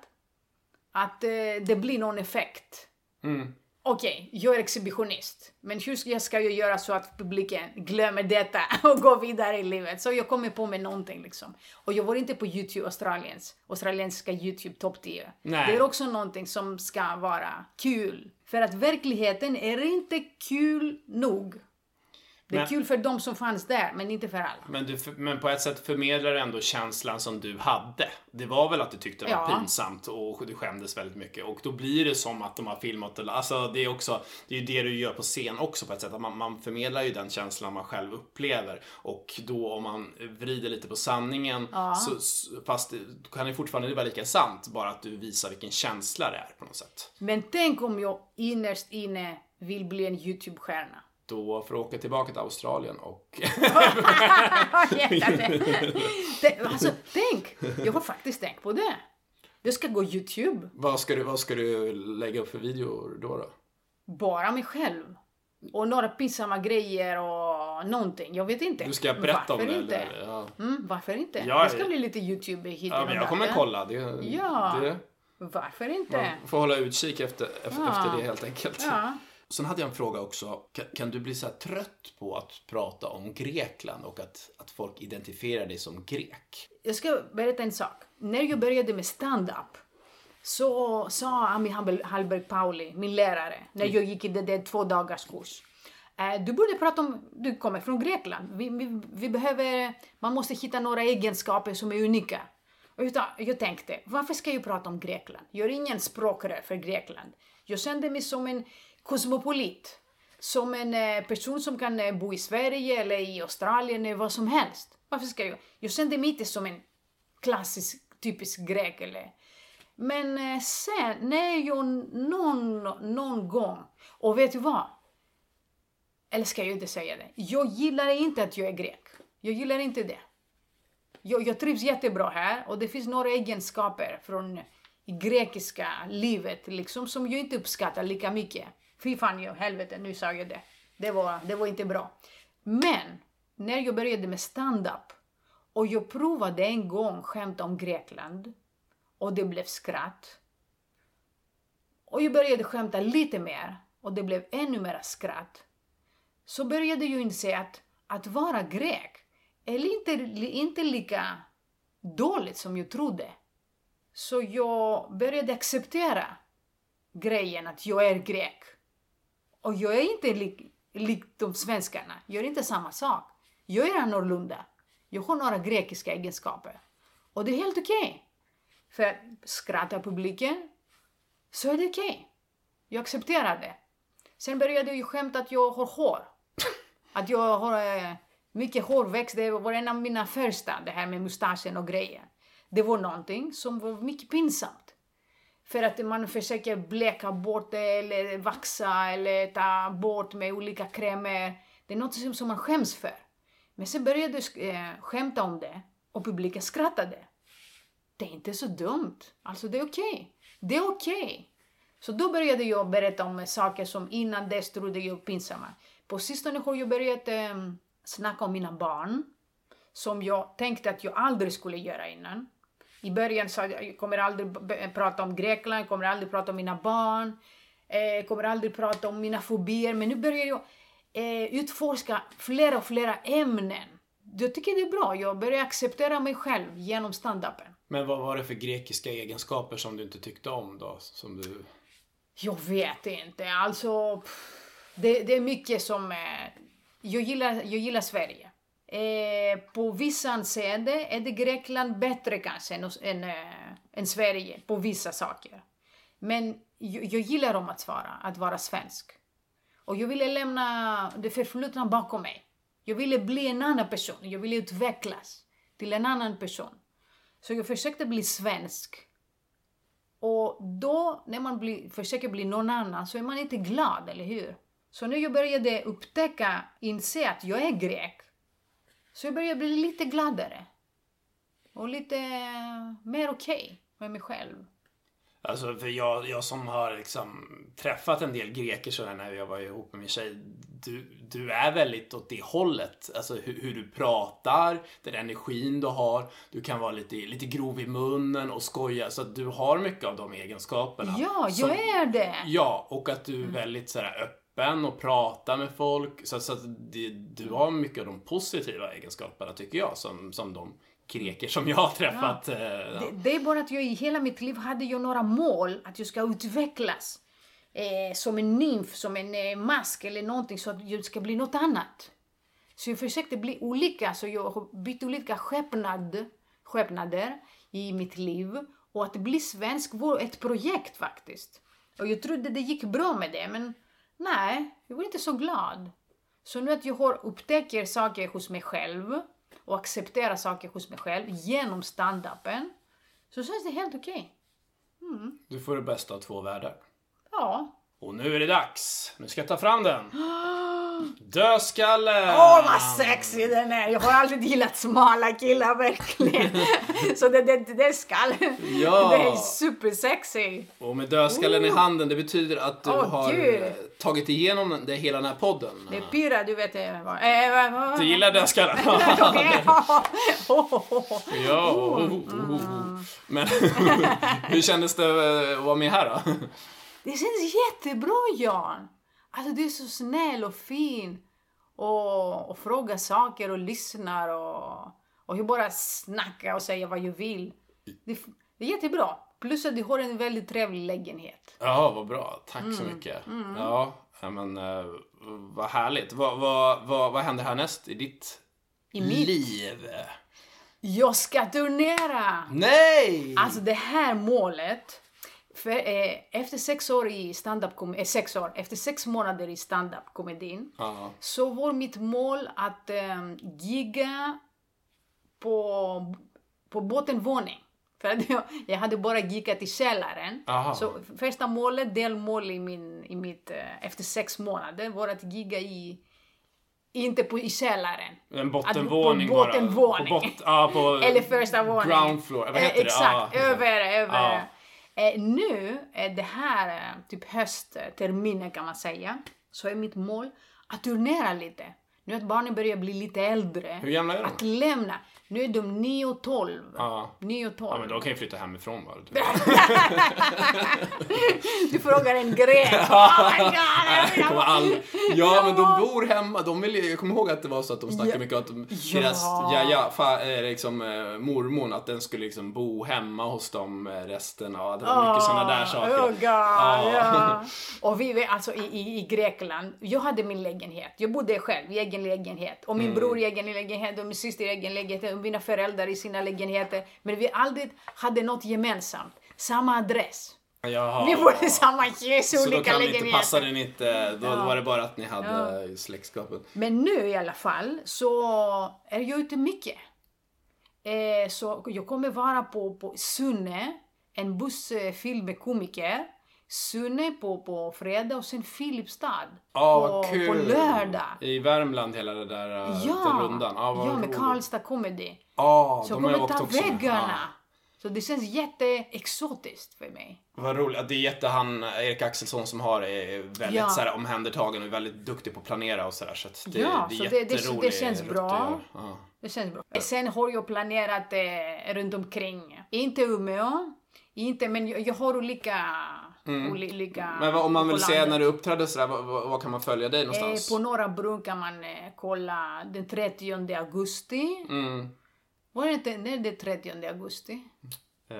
att eh, det blir någon effekt. Mm. Okej, jag är exhibitionist. Men hur ska jag, göra så att publiken glömmer detta och går vidare i livet? Så jag kommer på med någonting liksom. Och jag var inte på Youtube, Australiens, australiensiska Youtube topp 10. Nej. Det är också någonting som ska vara kul. För att verkligheten är inte kul nog. Det är Men- kul för de som fanns där, men inte för alla. Men, du, men på ett sätt förmedlar du ändå känslan som du hade. Det var väl att du tyckte det var Ja. pinsamt och du skämdes väldigt mycket. Och då blir det som att de har filmat det. Alltså det är också, det är ju det du gör på scen också på ett sätt. Att man, man förmedlar ju den känslan man själv upplever. Och då om man vrider lite på sanningen, så, s- fast det då kan det fortfarande vara lika sant. Bara att du visar vilken känsla det är på något sätt. Men tänk om jag innerst inne vill bli en Youtube-stjärna. Då får du åka tillbaka till Australien och... Det- alltså, tänk! Jag har faktiskt tänkt på det. Det ska gå Youtube. vad, ska du, vad ska du lägga upp för videor då? då? Bara mig själv. Och några pinsamma grejer och någonting. Jag vet inte. Du ska berätta om varför det? Inte? Eller? Ja. Mm, varför inte? Ja, det ska bli lite Youtube hit Ja, men jag kommer kolla. Det, Ja. det, Varför inte? man får hålla utkik efter, efter, Ja. det helt enkelt. Ja. Sen hade jag en fråga också. Kan, kan du bli så trött på att prata om Grekland och att, att folk identifierar dig som grek? Jag ska berätta en sak. När jag började med stand-up så sa Ami Hallberg- Pauli, min lärare, när jag gick i det där två dagars kurs. eh, Du borde prata om, du kommer från Grekland. Vi, vi, vi behöver, man måste hitta några egenskaper som är unika. Jag tänkte, varför ska jag prata om Grekland? Jag är ingen språkrör för Grekland. Jag kände mig som en kosmopolit. Som en eh, person som kan eh, bo i Sverige eller i Australien eller vad som helst. Varför ska jag? Jag kände mig inte som en klassisk, typisk grek eller... Men eh, sen, när jag någon, någon gång... Och vet du vad? Eller ska jag inte säga det? Jag gillar inte att jag är grek. Jag gillar inte det. Jag, jag trivs jättebra här och det finns några egenskaper från grekiska livet liksom som jag inte uppskattar lika mycket. Fy fan, jag, helvete, nu sa jag det. Det var, det var inte bra. Men när jag började med stand-up och jag provade en gång skämta om Grekland och det blev skratt. Och jag började skämta lite mer och det blev ännu mer skratt. Så började jag inse att att vara grek är inte, inte lika dåligt som jag trodde. Så jag började acceptera grejen att jag är grek. Och jag är inte lik, lik de svenskarna. Jag är inte samma sak. Jag är annorlunda. Jag har några grekiska egenskaper. Och det är helt okej. För att skrattar publiken så är det okej. Jag accepterar det. Sen började jag skämta att jag har hår. Att jag har eh, mycket hårväxt. Det var en av mina första, det här med mustaschen och grejer. Det var någonting som var mycket pinsamt. För att man försöker bleka bort det eller vaxa eller ta bort med olika krämer. Det är något som man skäms för. Men sen började eh, jag skämta om det och publiken skrattade. Det är inte så dumt. Alltså det är okej. Det är okej. Så då började jag berätta om saker som innan dess trodde jag pinsamma. På sistone har jag börjat eh, snacka om mina barn. Som jag tänkte att jag aldrig skulle göra innan. I början sa jag, jag kommer aldrig prata om Grekland, jag kommer aldrig prata om mina barn. Eh, jag kommer aldrig prata om mina fobier. Men nu börjar jag eh, utforska flera och flera ämnen. Jag tycker det är bra. Jag börjar acceptera mig själv genom standupen. Men vad var det för grekiska egenskaper som du inte tyckte om då? Som du... Jag vet inte. Alltså, det, det är mycket som... Eh, jag, gillar, jag gillar Sverige. Eh, på vissa anseende är det Grekland bättre kanske än, än, äh, än Sverige på vissa saker. Men jag, jag gillar om att vara, att vara svensk. Och jag ville lämna det förflutna bakom mig. Jag ville bli en annan person. Jag ville utvecklas till en annan person. Så jag försökte bli svensk. Och då, när man blir, försöker bli någon annan, så är man inte glad, eller hur? Så när jag började upptäcka, inse att jag är grek, så jag började bli lite gladare. Och lite mer okej okay med mig själv. Alltså, för jag, jag som har liksom träffat en del greker sådär när jag var ihop med min tjej. Du, du är väldigt åt det hållet. Alltså hur, hur du pratar, den energin du har. Du kan vara lite, lite grov i munnen och skoja. Så att du har mycket av de egenskaperna. Ja, som, jag är det! Ja, och att du är väldigt sådär öppen och pratar med folk. Så, så att det, du har mycket av de positiva egenskaperna tycker jag som, som de greker som jag har träffat. eh, Ja. Det, det är bara att jag i hela mitt liv hade jag några mål, att jag ska utvecklas. Eh, som en nymf, som en eh, mask eller någonting, så att jag ska bli något annat. Så jag försökte bli olika, så jag har bytt olika skepnad, skepnader i mitt liv. Och att bli svensk var ett projekt faktiskt. Och jag trodde det gick bra med det, men nej, jag var inte så glad. Så nu att jag har upptäcker saker hos mig själv och accepterar saker hos mig själv genom standupen, så känns det helt okej. Du får det bästa av två världar. Ja. Och nu är det dags. Nu ska jag ta fram den. Dödskalle! Åh, vad sexig den är! Jag har alltid gillat smala killar, verkligen. så det, det, det, det skall. Ja. Det är supersexy. Och med dödskallen i handen, det betyder att du Åh, har Gud. eh, tagit igenom det, hela den här podden. Det är pyra, du vet. vad- Du gillar dödskallen? Oh, oh, oh. ja. oh, oh, oh, oh. Men hur kändes det att vara med här då? Det känns jättebra, Jan. Alltså, du är så snäll och fin. Och, och frågar saker och lyssnar och, och jag bara snackar och säger vad jag vill. Det, det är jättebra. Plus att du har en väldigt trevlig lägenhet. Ja, vad bra. Tack Mm. så mycket. Ja, ja, men eh, vad härligt. Vad, vad, vad, vad händer härnäst i ditt I mitt- liv? Jag ska turnera! Nej! Alltså det här målet, för, eh, efter sex år i stand-up kom- eh, sex år, efter sex månader i stand-up komedin Ja. så var mitt mål att eh, gigga på, på bottenvåning. För att jag, jag hade bara giggat i källaren. Aha. Så första målet, delmål i, min, i mitt, eh, efter sex månader var att gigga i, inte på, i källaren. En bottenvåning på bara. bottenvåning. På bot, på Eller första våningen. Ground floor. Vad heter eh, det? Exakt, Ja, över, över. Ja. Eh, nu, är det här eh, typ höstterminen kan man säga, så är mitt mål att turnera lite. Nu att barnen börjar bli lite äldre. Hur gamla är de? Att lämna. Nu är de 9 och 12. Ja. 9 och 12. Ja, men de kan ju flytta hemifrån bara. Du frågar en grek. Oh my god, jag Jag all... Ja, men de bor hemma. De vill, jag kommer ihåg att det var så att de snackade Ja. mycket om att de, Ja. deras jaja, fa, eh, liksom, eh, mormor, att den skulle liksom bo hemma hos dem eh, resten av... Det var mycket sådana där saker. Oh god, Ja. ja. Och vi var alltså i, i, i Grekland, jag hade min lägenhet. Jag bodde själv i egen lägenhet. Och min Mm. bror i egen lägenhet och min syster i egen lägenhet och mina föräldrar i sina lägenheter. Men vi aldrig hade något gemensamt. Samma adress. Jaha. Vi bodde i samma hus, Så då olika kan ni inte, lägenheter. passade ni inte, då Ja. var det bara att ni hade släktskapet. Men nu i alla fall så är jag ute mycket. Eh, så jag kommer vara på, på Sunne, en bussfilm med komiker. Sunne på, på fredag och sen Filipstad Ja, på, kul! på lördag. I Värmland hela det där uh, Ja, rundan. Ja, vad ja med roligt. Karlstad Comedy. Ja, Så de kommer ta också väggarna. Så det känns jätteexotiskt för mig. Vad roligt. Det är jätte han, Erik Axelsson som har är väldigt Ja. så här, omhändertagen och väldigt duktig på att planera och sådär. Så det, Ja, det är så det- det- känns rutt bra. Ja. Det känns bra. Sen har jag planerat eh, runt omkring. Inte Umeå, inte, men jag, jag har olika... olika Mm. Men vad, om man vill på se när du uppträder sådär, vad, kan man följa dig Eh, någonstans? på Norra Brunn kan man eh, kolla den 30 augusti. Mm. Var det inte när är det 30 augusti? Eh,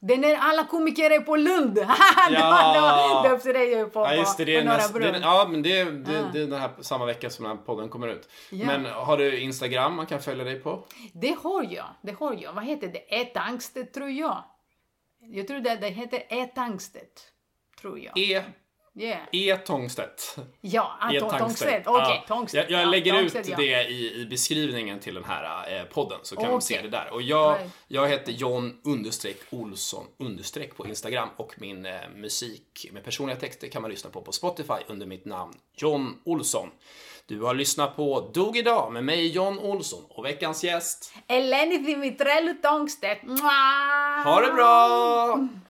Det är när alla komiker är på Lund! Ja. det är ju på, Ja just det, det på är Norra näst, det, ja men det, det, Ah. det är den här samma vecka som den här podden kommer ut. Ja. Men har du Instagram man kan följa dig på? Det har jag, det har jag. Vad heter det? Ätangstet tror jag. Jag tror det, det heter Ätangstet. Tror jag. E, Yeah. e Tångstedt. Ja, ah, E Tång- Tångstedt. Okej, Ja. Tångstedt. Jag, jag Ja, lägger Tångstedt, ut ja. det i, i beskrivningen till den här eh, podden så kan Okej. man se det där. Och jag, jag heter John understreck Olsson understreck på Instagram och min eh, musik med personliga texter kan man lyssna på på Spotify under mitt namn John Olsson. Du har lyssnat på Dog idag med mig John Olsson och veckans gäst. Eleni Dimitrelu Tångstedt. Ha det bra!